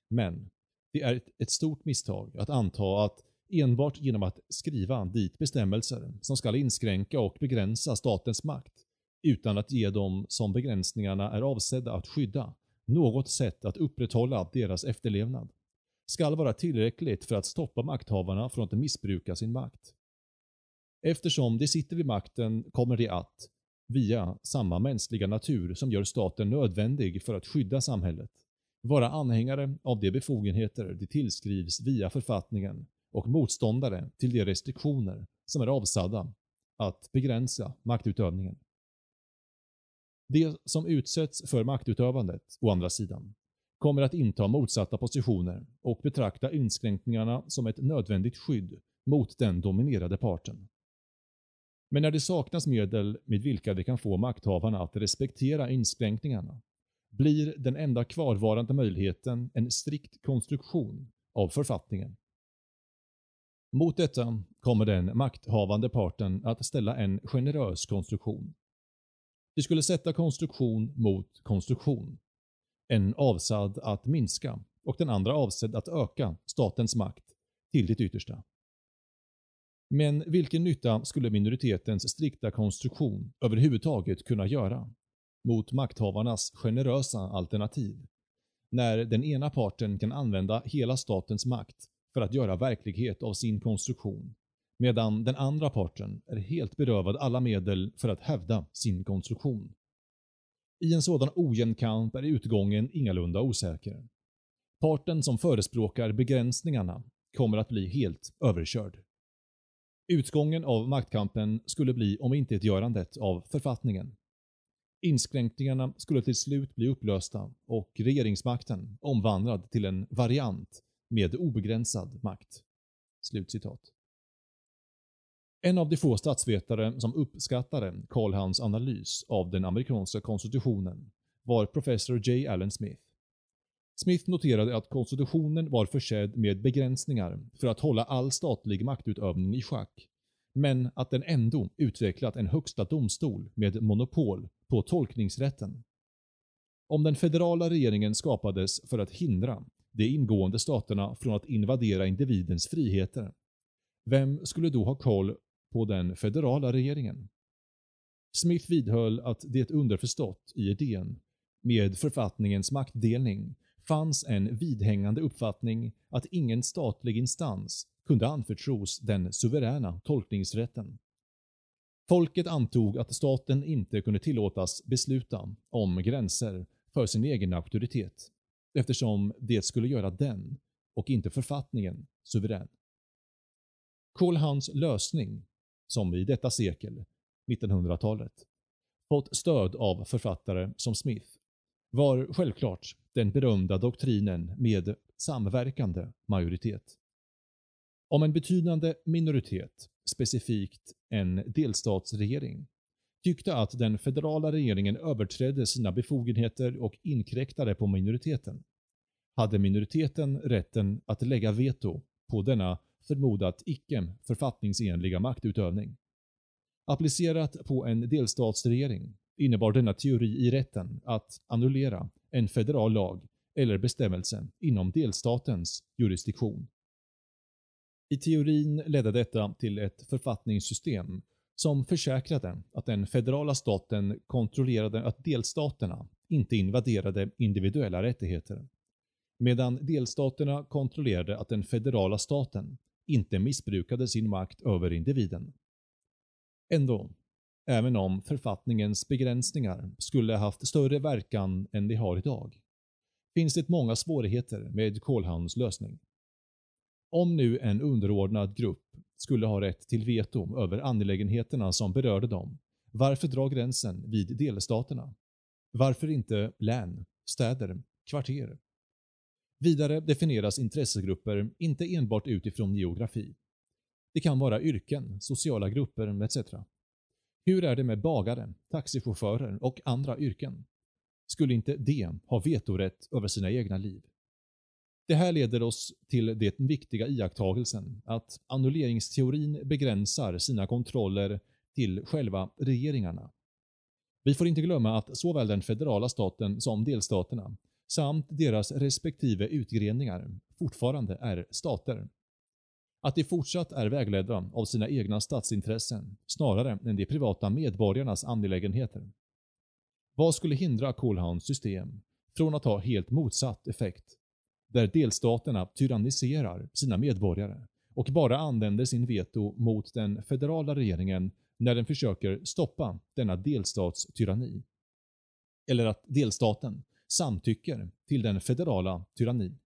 men det är ett stort misstag att anta att enbart genom att skriva dit bestämmelser som ska inskränka och begränsa statens makt, utan att ge dem som begränsningarna är avsedda att skydda, något sätt att upprätthålla deras efterlevnad, skall vara tillräckligt för att stoppa makthavarna från att missbruka sin makt. Eftersom de sitter vid makten kommer de att, via samma mänskliga natur som gör staten nödvändig för att skydda samhället, vara anhängare av de befogenheter de tillskrivs via författningen och motståndare till de restriktioner som är avsadda att begränsa maktutövningen. De som utsätts för maktutövandet, å andra sidan, kommer att inta motsatta positioner och betrakta inskränkningarna som ett nödvändigt skydd mot den dominerade parten. Men när det saknas medel med vilka de kan få makthavarna att respektera inskränkningarna blir den enda kvarvarande möjligheten en strikt konstruktion av författningen. Mot detta kommer den makthavande parten att ställa en generös konstruktion. Vi skulle sätta konstruktion mot konstruktion. En avsedd att minska och den andra avsedd att öka statens makt till det yttersta. Men vilken nytta skulle minoritetens strikta konstruktion överhuvudtaget kunna göra mot makthavarnas generösa alternativ? När den ena parten kan använda hela statens makt för att göra verklighet av sin konstruktion, medan den andra parten är helt berövad alla medel för att hävda sin konstruktion. I en sådan ojämn kamp är utgången ingalunda osäker. Parten som förespråkar begränsningarna kommer att bli helt överkörd. Utgången av maktkampen skulle bli omintetgörandet av författningen. Inskränkningarna skulle till slut bli upplösta och regeringsmakten omvandlad till en variant med obegränsad makt.” Slutcitat. En av de få statsvetare som uppskattade Carl analys av den amerikanska konstitutionen var professor J. Allen Smith. Smith noterade att konstitutionen var försedd med begränsningar för att hålla all statlig maktutövning i schack, men att den ändå utvecklat en högsta domstol med monopol på tolkningsrätten. Om den federala regeringen skapades för att hindra de ingående staterna från att invadera individens friheter, vem skulle då ha koll på den federala regeringen? Smith vidhöll att det underförstått i idén med författningens maktdelning fanns en vidhängande uppfattning att ingen statlig instans kunde anförtros den suveräna tolkningsrätten. Folket antog att staten inte kunde tillåtas besluta om gränser för sin egen auktoritet eftersom det skulle göra den, och inte författningen, suverän. Colhans lösning, som i detta sekel, 1900-talet, fått stöd av författare som Smith, var självklart den berömda doktrinen med samverkande majoritet. Om en betydande minoritet, specifikt en delstatsregering, tyckte att den federala regeringen överträdde sina befogenheter och inkräktade på minoriteten, hade minoriteten rätten att lägga veto på denna förmodat icke författningsenliga maktutövning. Applicerat på en delstatsregering innebar denna teori i rätten att annullera en federal lag eller bestämmelse inom delstatens jurisdiktion. I teorin ledde detta till ett författningssystem som försäkrade att den federala staten kontrollerade att delstaterna inte invaderade individuella rättigheter, medan delstaterna kontrollerade att den federala staten inte missbrukade sin makt över individen. Ändå, även om författningens begränsningar skulle haft större verkan än de har idag, finns det många svårigheter med Kolhans lösning. Om nu en underordnad grupp skulle ha rätt till veto över angelägenheterna som berörde dem, varför dra gränsen vid delstaterna? Varför inte län, städer, kvarter? Vidare definieras intressegrupper inte enbart utifrån geografi. Det kan vara yrken, sociala grupper etc. Hur är det med bagare, taxichaufförer och andra yrken? Skulle inte de ha vetorätt över sina egna liv? Det här leder oss till den viktiga iakttagelsen att annulleringsteorin begränsar sina kontroller till själva regeringarna. Vi får inte glömma att såväl den federala staten som delstaterna samt deras respektive utgreningar fortfarande är stater. Att de fortsatt är vägledda av sina egna statsintressen snarare än de privata medborgarnas angelägenheter. Vad skulle hindra Colhounds system från att ha helt motsatt effekt där delstaterna tyranniserar sina medborgare och bara använder sin veto mot den federala regeringen när den försöker stoppa denna delstats tyranni. Eller att delstaten samtycker till den federala tyrannin.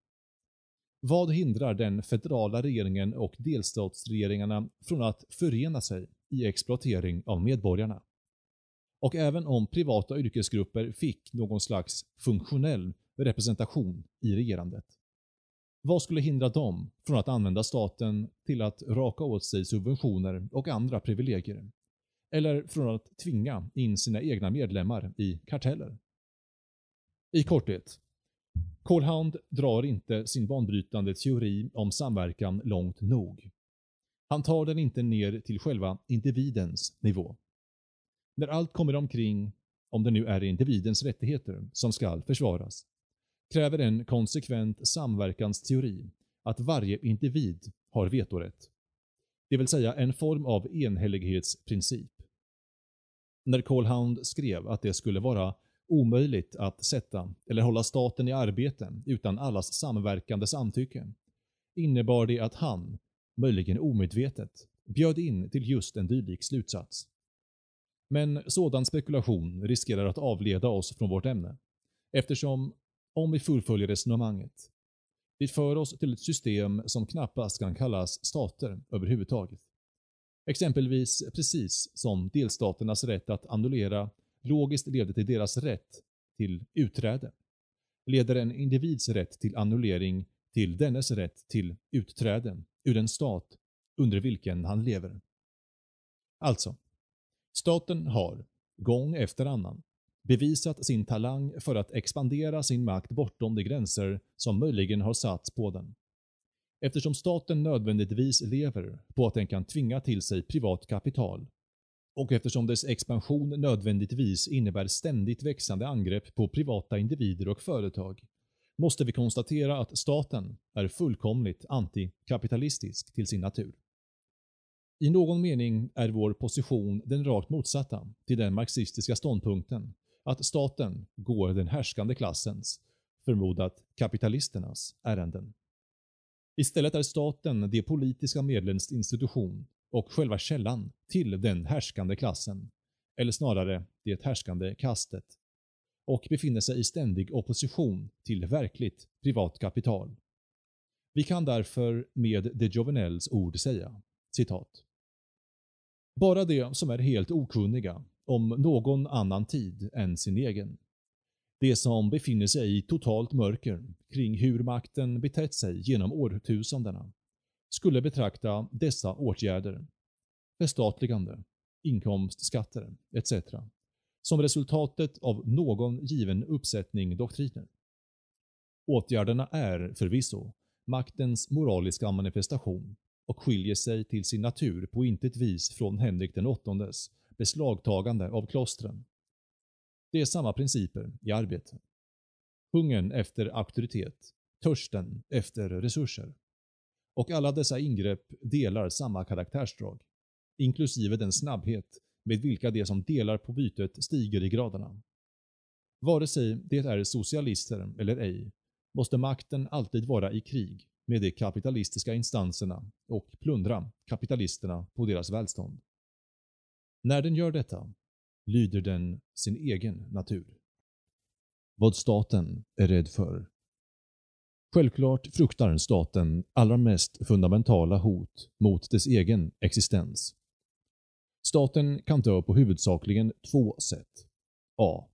Vad hindrar den federala regeringen och delstatsregeringarna från att förena sig i exploatering av medborgarna? Och även om privata yrkesgrupper fick någon slags funktionell representation i regerandet. Vad skulle hindra dem från att använda staten till att raka åt sig subventioner och andra privilegier? Eller från att tvinga in sina egna medlemmar i karteller? I korthet. Colhound drar inte sin banbrytande teori om samverkan långt nog. Han tar den inte ner till själva individens nivå. När allt kommer omkring, om det nu är individens rättigheter som ska försvaras, kräver en konsekvent samverkansteori att varje individ har vetorätt. Det vill säga en form av enhällighetsprincip. När Colhound skrev att det skulle vara omöjligt att sätta eller hålla staten i arbete utan allas samverkande samtycke, innebar det att han, möjligen omedvetet, bjöd in till just en dylik slutsats. Men sådan spekulation riskerar att avleda oss från vårt ämne, eftersom om vi fullföljer resonemanget. Vi för oss till ett system som knappast kan kallas stater överhuvudtaget. Exempelvis precis som delstaternas rätt att annullera logiskt leder till deras rätt till utträde, leder en individs rätt till annullering till dennes rätt till utträde ur den stat under vilken han lever. Alltså, staten har, gång efter annan, bevisat sin talang för att expandera sin makt bortom de gränser som möjligen har satts på den. Eftersom staten nödvändigtvis lever på att den kan tvinga till sig privat kapital och eftersom dess expansion nödvändigtvis innebär ständigt växande angrepp på privata individer och företag måste vi konstatera att staten är fullkomligt antikapitalistisk till sin natur. I någon mening är vår position den rakt motsatta till den marxistiska ståndpunkten att staten går den härskande klassens, förmodat kapitalisternas, ärenden. Istället är staten de politiska medlens institution och själva källan till den härskande klassen, eller snarare det härskande kastet, och befinner sig i ständig opposition till verkligt privat kapital. Vi kan därför med de Jovenels ord säga, citat. Bara de som är helt okunniga om någon annan tid än sin egen. De som befinner sig i totalt mörker kring hur makten betett sig genom årtusendena skulle betrakta dessa åtgärder, förstatligande, inkomstskatter etc. som resultatet av någon given uppsättning doktriner. Åtgärderna är förvisso maktens moraliska manifestation och skiljer sig till sin natur på intet vis från Henrik den åttondes beslagtagande av klostren. Det är samma principer i arbete. hungern efter auktoritet, törsten efter resurser. Och alla dessa ingrepp delar samma karaktärsdrag, inklusive den snabbhet med vilka de som delar på bytet stiger i graderna. Vare sig det är socialister eller ej, måste makten alltid vara i krig med de kapitalistiska instanserna och plundra kapitalisterna på deras välstånd. När den gör detta lyder den sin egen natur. Vad staten är rädd för Självklart fruktar staten allra mest fundamentala hot mot dess egen existens. Staten kan dö på huvudsakligen två sätt. A.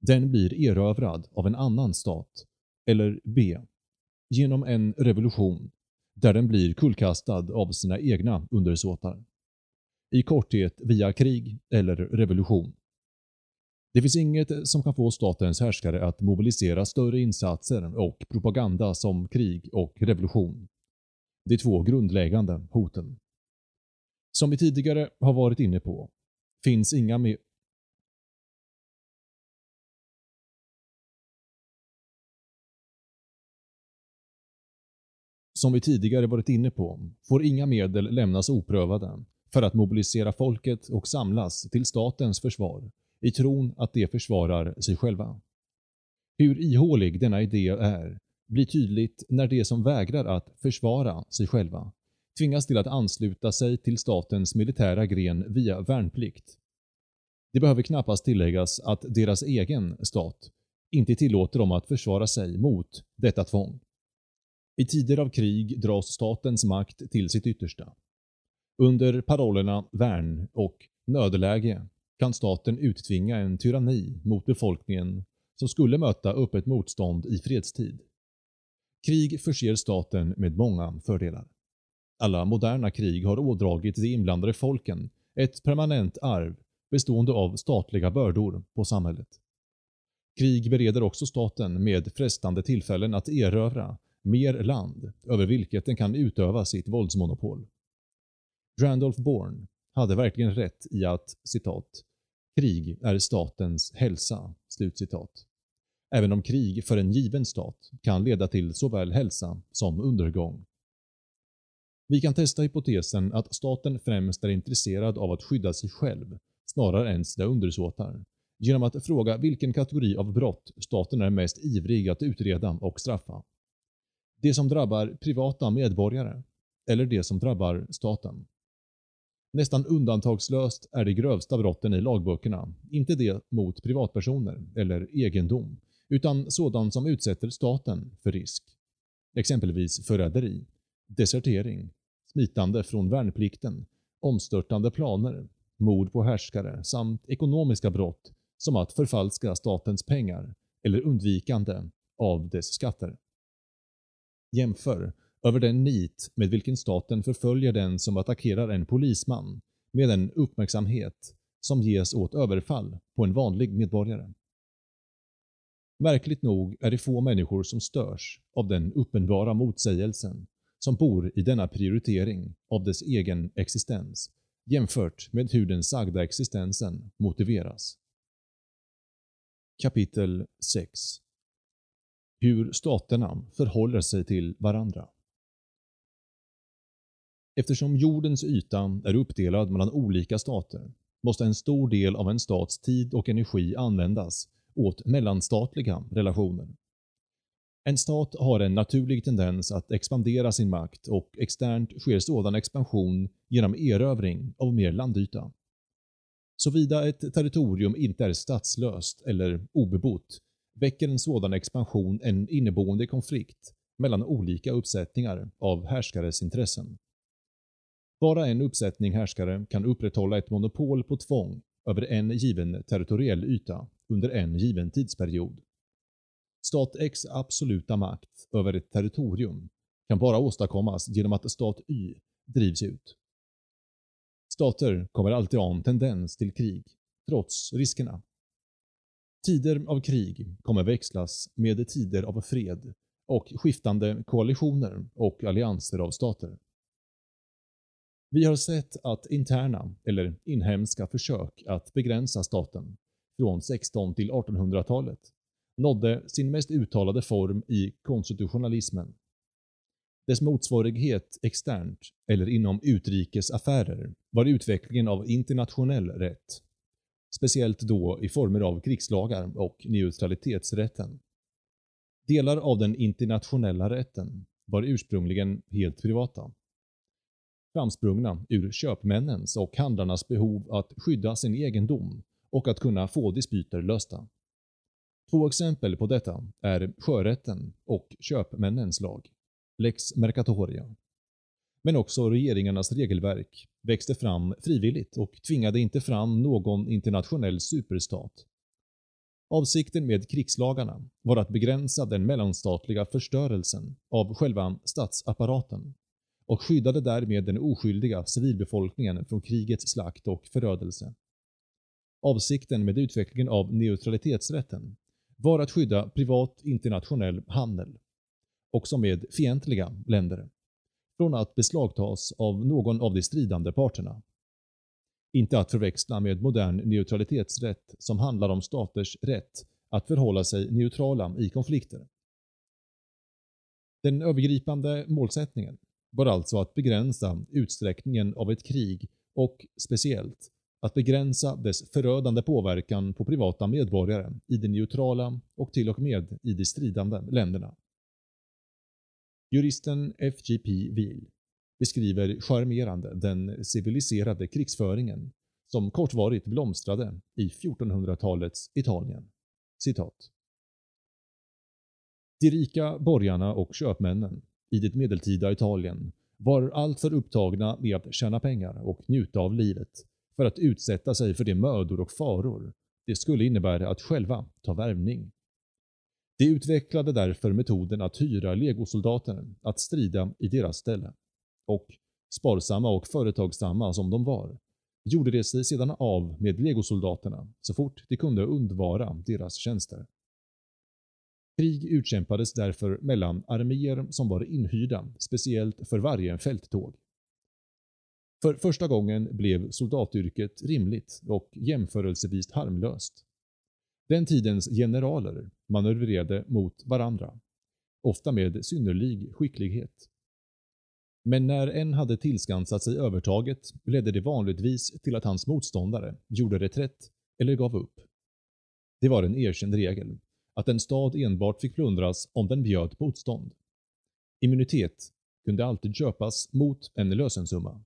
Den blir erövrad av en annan stat. Eller B. Genom en revolution där den blir kullkastad av sina egna undersåtar. I korthet via krig eller revolution. Det finns inget eh, som kan få statens härskare att mobilisera större insatser och propaganda som krig och revolution. De två grundläggande hoten. Som vi tidigare har varit inne på finns inga mer Som vi tidigare varit inne på får inga medel lämnas oprövade för att mobilisera folket och samlas till statens försvar i tron att de försvarar sig själva. Hur ihålig denna idé är blir tydligt när de som vägrar att försvara sig själva tvingas till att ansluta sig till statens militära gren via värnplikt. Det behöver knappast tilläggas att deras egen stat inte tillåter dem att försvara sig mot detta tvång. I tider av krig dras statens makt till sitt yttersta. Under parollerna värn och nödläge kan staten uttvinga en tyranni mot befolkningen som skulle möta öppet motstånd i fredstid. Krig förser staten med många fördelar. Alla moderna krig har ådragit de inblandade folken ett permanent arv bestående av statliga bördor på samhället. Krig bereder också staten med frestande tillfällen att erövra mer land över vilket den kan utöva sitt våldsmonopol. Randolph Bourne hade verkligen rätt i att citat Krig är statens hälsa.” Slutcitat. Även om krig för en given stat kan leda till såväl hälsa som undergång. Vi kan testa hypotesen att staten främst är intresserad av att skydda sig själv snarare än sina undersåtar genom att fråga vilken kategori av brott staten är mest ivrig att utreda och straffa. Det som drabbar privata medborgare eller det som drabbar staten. Nästan undantagslöst är de grövsta brotten i lagböckerna inte det mot privatpersoner eller egendom, utan sådant som utsätter staten för risk. Exempelvis förräderi, desertering, smitande från värnplikten, omstörtande planer, mord på härskare samt ekonomiska brott som att förfalska statens pengar eller undvikande av dess skatter. Jämför över den nit med vilken staten förföljer den som attackerar en polisman med den uppmärksamhet som ges åt överfall på en vanlig medborgare. Märkligt nog är det få människor som störs av den uppenbara motsägelsen som bor i denna prioritering av dess egen existens jämfört med hur den sagda existensen motiveras. Kapitel 6 Hur staterna förhåller sig till varandra Eftersom jordens yta är uppdelad mellan olika stater måste en stor del av en stats tid och energi användas åt mellanstatliga relationer. En stat har en naturlig tendens att expandera sin makt och externt sker sådan expansion genom erövring av mer landyta. Såvida ett territorium inte är statslöst eller obebott väcker en sådan expansion en inneboende konflikt mellan olika uppsättningar av härskares intressen. Bara en uppsättning härskare kan upprätthålla ett monopol på tvång över en given territoriell yta under en given tidsperiod. Stat X absoluta makt över ett territorium kan bara åstadkommas genom att stat Y drivs ut. Stater kommer alltid ha en tendens till krig, trots riskerna. Tider av krig kommer växlas med tider av fred och skiftande koalitioner och allianser av stater. Vi har sett att interna, eller inhemska försök att begränsa staten från 16 till 1800-talet nådde sin mest uttalade form i konstitutionalismen. Dess motsvarighet externt, eller inom utrikes affärer, var utvecklingen av internationell rätt. Speciellt då i former av krigslagar och neutralitetsrätten. Delar av den internationella rätten var ursprungligen helt privata. Framsprungna ur köpmännens och handlarnas behov att skydda sin egendom och att kunna få dispyter lösta. Två exempel på detta är sjörätten och köpmännens lag, lex mercatoria. Men också regeringarnas regelverk växte fram frivilligt och tvingade inte fram någon internationell superstat. Avsikten med krigslagarna var att begränsa den mellanstatliga förstörelsen av själva statsapparaten och skyddade därmed den oskyldiga civilbefolkningen från krigets slakt och förödelse. Avsikten med utvecklingen av neutralitetsrätten var att skydda privat internationell handel, också med fientliga länder, från att beslagtas av någon av de stridande parterna. Inte att förväxla med modern neutralitetsrätt som handlar om staters rätt att förhålla sig neutrala i konflikter. Den övergripande målsättningen var alltså att begränsa utsträckningen av ett krig och speciellt att begränsa dess förödande påverkan på privata medborgare i de neutrala och till och med i de stridande länderna. Juristen FGP Wiel beskriver charmerande den civiliserade krigsföringen som kortvarigt blomstrade i 1400-talets Italien. Citat. De rika borgarna och köpmännen i det medeltida Italien var alltför upptagna med att tjäna pengar och njuta av livet för att utsätta sig för de mödor och faror det skulle innebära att själva ta värvning. De utvecklade därför metoden att hyra legosoldater att strida i deras ställe. Och, sparsamma och företagsamma som de var, gjorde de sig sedan av med legosoldaterna så fort de kunde undvara deras tjänster. Krig utkämpades därför mellan arméer som var inhyrda speciellt för varje fälttåg. För första gången blev soldatyrket rimligt och jämförelsevis harmlöst. Den tidens generaler manövrerade mot varandra, ofta med synnerlig skicklighet. Men när en hade tillskansat sig övertaget ledde det vanligtvis till att hans motståndare gjorde reträtt eller gav upp. Det var en erkänd regel att en stad enbart fick plundras om den bjöd motstånd. Immunitet kunde alltid köpas mot en lösensumma.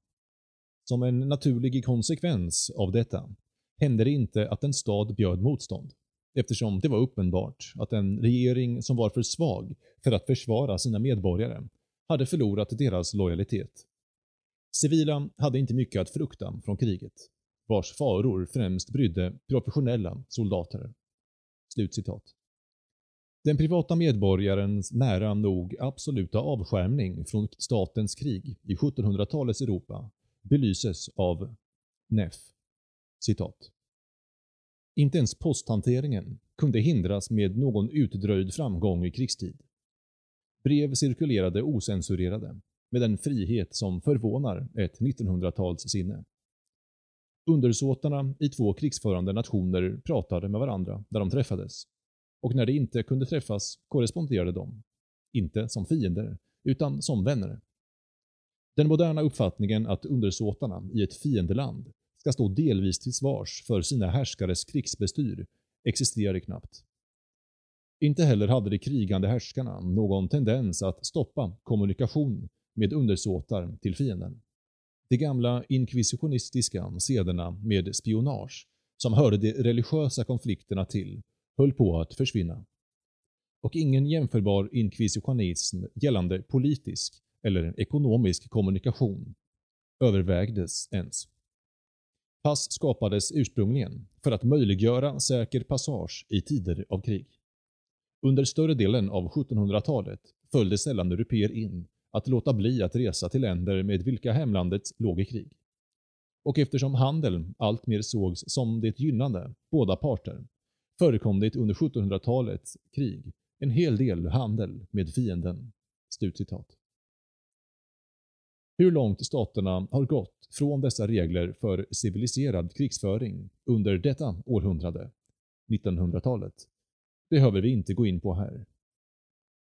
Som en naturlig konsekvens av detta hände det inte att en stad bjöd motstånd, eftersom det var uppenbart att en regering som var för svag för att försvara sina medborgare hade förlorat deras lojalitet. Civila hade inte mycket att frukta från kriget, vars faror främst brydde professionella soldater. Slutcitat. Den privata medborgarens nära nog absoluta avskärmning från statens krig i 1700-talets Europa belyses av Neff. Citat. Inte ens posthanteringen kunde hindras med någon utdröjd framgång i krigstid. Brev cirkulerade osensurerade, med en frihet som förvånar ett 1900-talssinne. Undersåtarna i två krigsförande nationer pratade med varandra där de träffades, och när de inte kunde träffas korresponderade de, inte som fiender, utan som vänner. Den moderna uppfattningen att undersåtarna i ett fiendeland ska stå delvis till svars för sina härskares krigsbestyr existerade knappt. Inte heller hade de krigande härskarna någon tendens att stoppa kommunikation med undersåtar till fienden. De gamla inkvisitionistiska sederna med spionage, som hörde de religiösa konflikterna till, höll på att försvinna. Och ingen jämförbar inkvisitionism gällande politisk eller ekonomisk kommunikation övervägdes ens. Pass skapades ursprungligen för att möjliggöra säker passage i tider av krig. Under större delen av 1700-talet följde sällan europeer in att låta bli att resa till länder med vilka hemlandet låg i krig. Och eftersom handeln alltmer sågs som det gynnande båda parter förekom det under 1700-talets krig en hel del handel med fienden.” Slutcitat. Hur långt staterna har gått från dessa regler för civiliserad krigsföring under detta århundrade, 1900-talet, behöver vi inte gå in på här.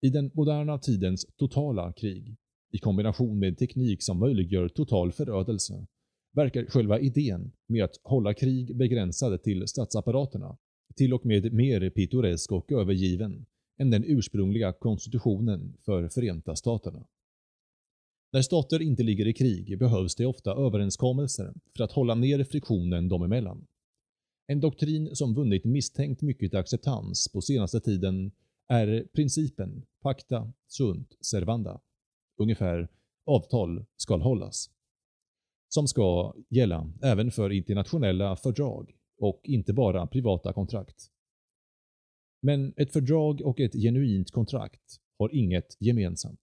I den moderna tidens totala krig, i kombination med teknik som möjliggör total förödelse, verkar själva idén med att hålla krig begränsade till statsapparaterna till och med mer pittoresk och övergiven än den ursprungliga konstitutionen för Förenta Staterna. När stater inte ligger i krig behövs det ofta överenskommelser för att hålla ner friktionen dem emellan. En doktrin som vunnit misstänkt mycket acceptans på senaste tiden är principen pacta sunt servanda, ungefär avtal skall hållas, som ska gälla även för internationella fördrag och inte bara privata kontrakt. Men ett fördrag och ett genuint kontrakt har inget gemensamt.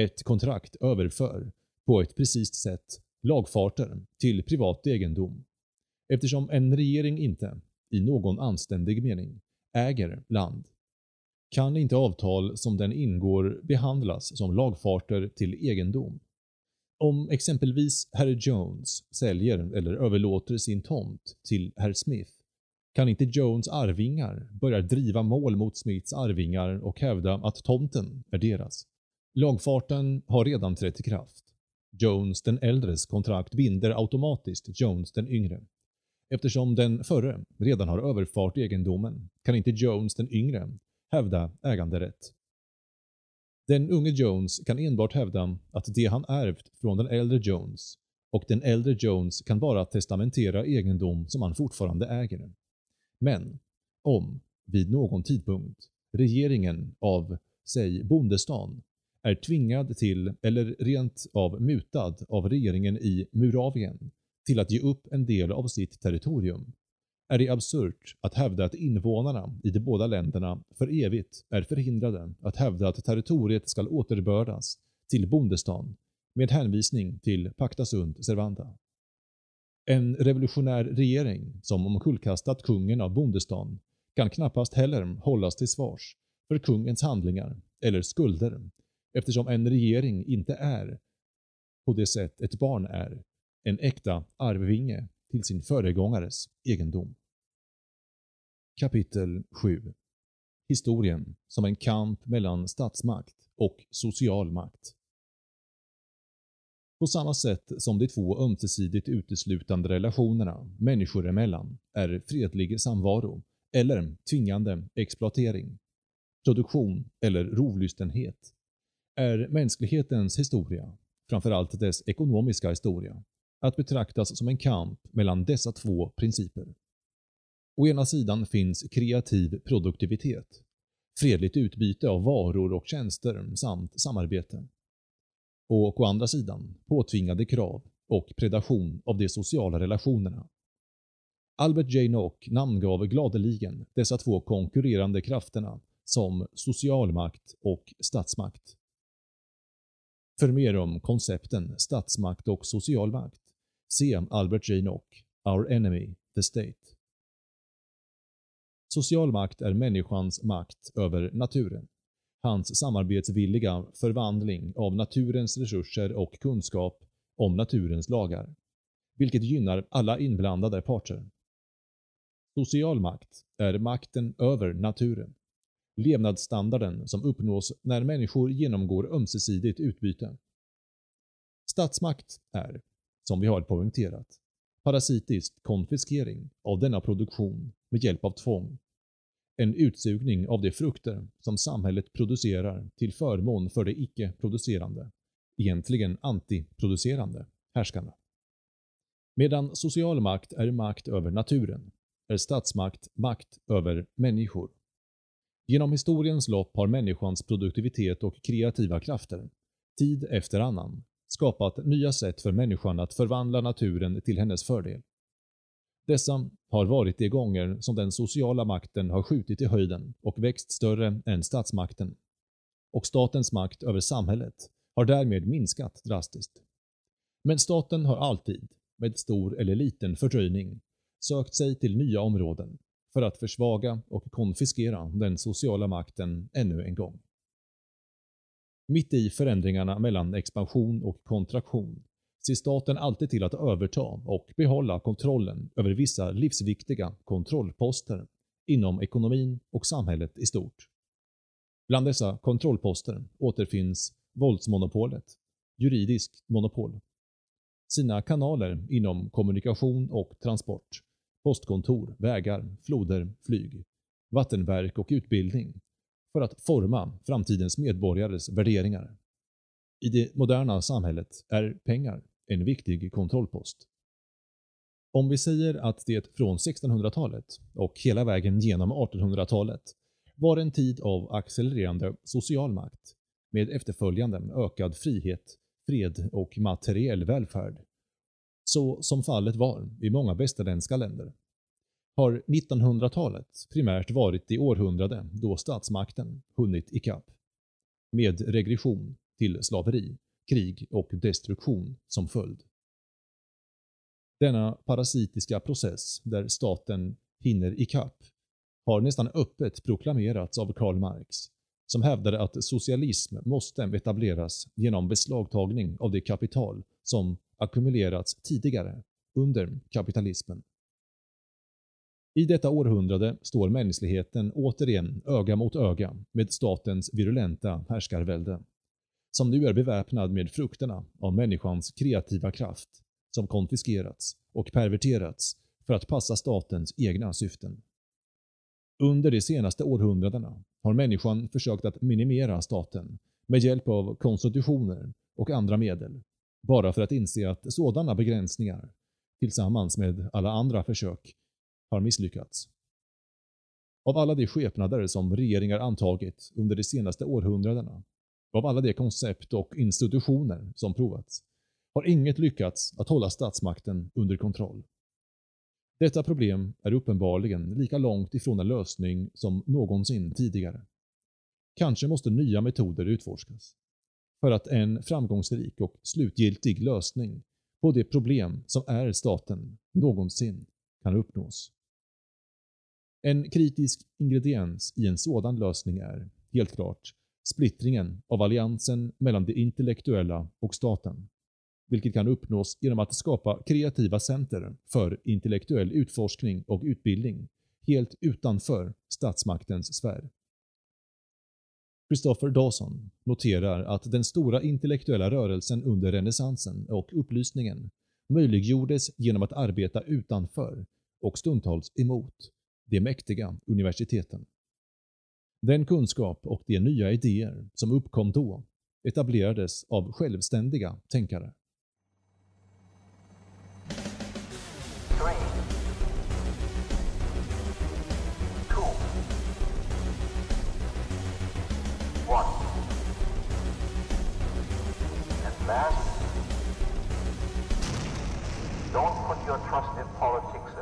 Ett kontrakt överför, på ett precist sätt, lagfarter till privat egendom. Eftersom en regering inte, i någon anständig mening, äger land, kan inte avtal som den ingår behandlas som lagfarter till egendom. Om exempelvis herr Jones säljer eller överlåter sin tomt till herr Smith kan inte Jones arvingar börja driva mål mot Smiths arvingar och hävda att tomten är deras. Lagfarten har redan trätt i kraft. Jones den äldres kontrakt binder automatiskt Jones den yngre. Eftersom den förre redan har överfart egendomen kan inte Jones den yngre hävda äganderätt. Den unge Jones kan enbart hävda att det han ärvt från den äldre Jones och den äldre Jones kan bara testamentera egendom som han fortfarande äger. Men, om, vid någon tidpunkt, regeringen av, säg bondestan, är tvingad till, eller rent av mutad av regeringen i Muravien, till att ge upp en del av sitt territorium, är det absurt att hävda att invånarna i de båda länderna för evigt är förhindrade att hävda att territoriet skall återbördas till bondestan med hänvisning till Pacta sunt servanda. En revolutionär regering som omkullkastat kungen av bondestan kan knappast heller hållas till svars för kungens handlingar eller skulder eftersom en regering inte är, på det sätt ett barn är, en äkta arvvinge till sin föregångares egendom. Kapitel 7 Historien som en kamp mellan statsmakt och social makt. På samma sätt som de två ömsesidigt uteslutande relationerna människor emellan är fredlig samvaro eller tvingande exploatering, produktion eller rovlystenhet, är mänsklighetens historia, framförallt dess ekonomiska historia, att betraktas som en kamp mellan dessa två principer. Å ena sidan finns kreativ produktivitet, fredligt utbyte av varor och tjänster samt samarbete. Och å andra sidan påtvingade krav och predation av de sociala relationerna. Albert J. Nock namngav gladeligen dessa två konkurrerande krafterna som socialmakt och statsmakt. För mer om koncepten statsmakt och socialmakt, se Albert J. Nock, Our Enemy, the State. Social makt är människans makt över naturen. Hans samarbetsvilliga förvandling av naturens resurser och kunskap om naturens lagar, vilket gynnar alla inblandade parter. Social makt är makten över naturen, levnadsstandarden som uppnås när människor genomgår ömsesidigt utbyte. Statsmakt är, som vi har poängterat, parasitisk konfiskering av denna produktion med hjälp av tvång. En utsugning av de frukter som samhället producerar till förmån för de icke-producerande, egentligen antiproducerande, härskarna. Medan social makt är makt över naturen, är statsmakt makt över människor. Genom historiens lopp har människans produktivitet och kreativa krafter, tid efter annan, skapat nya sätt för människan att förvandla naturen till hennes fördel. Dessa har varit de gånger som den sociala makten har skjutit i höjden och växt större än statsmakten. Och statens makt över samhället har därmed minskat drastiskt. Men staten har alltid, med stor eller liten fördröjning, sökt sig till nya områden för att försvaga och konfiskera den sociala makten ännu en gång. Mitt i förändringarna mellan expansion och kontraktion ser staten alltid till att överta och behålla kontrollen över vissa livsviktiga kontrollposter inom ekonomin och samhället i stort. Bland dessa kontrollposter återfinns våldsmonopolet, juridiskt monopol, sina kanaler inom kommunikation och transport, postkontor, vägar, floder, flyg, vattenverk och utbildning för att forma framtidens medborgares värderingar. I det moderna samhället är pengar en viktig kontrollpost. Om vi säger att det från 1600-talet och hela vägen genom 1800-talet var en tid av accelererande social makt med efterföljande ökad frihet, fred och materiell välfärd. Så som fallet var i många västerländska länder har 1900-talet primärt varit det århundrade då statsmakten hunnit ikapp. Med regression till slaveri, krig och destruktion som följd. Denna parasitiska process där staten hinner ikapp har nästan öppet proklamerats av Karl Marx, som hävdade att socialism måste etableras genom beslagtagning av det kapital som ackumulerats tidigare under kapitalismen. I detta århundrade står mänskligheten återigen öga mot öga med statens virulenta härskarvälde, som nu är beväpnad med frukterna av människans kreativa kraft, som konfiskerats och perverterats för att passa statens egna syften. Under de senaste århundradena har människan försökt att minimera staten med hjälp av konstitutioner och andra medel, bara för att inse att sådana begränsningar, tillsammans med alla andra försök, har misslyckats. Av alla de skepnader som regeringar antagit under de senaste århundradena, av alla de koncept och institutioner som provats, har inget lyckats att hålla statsmakten under kontroll. Detta problem är uppenbarligen lika långt ifrån en lösning som någonsin tidigare. Kanske måste nya metoder utforskas för att en framgångsrik och slutgiltig lösning på det problem som är staten någonsin kan uppnås. En kritisk ingrediens i en sådan lösning är, helt klart, splittringen av alliansen mellan det intellektuella och staten vilket kan uppnås genom att skapa kreativa center för intellektuell utforskning och utbildning helt utanför statsmaktens sfär. Christopher Dawson noterar att den stora intellektuella rörelsen under renässansen och upplysningen möjliggjordes genom att arbeta utanför och stundtals emot de mäktiga universiteten. Den kunskap och de nya idéer som uppkom då etablerades av självständiga tänkare. Last, don't put your trust in politics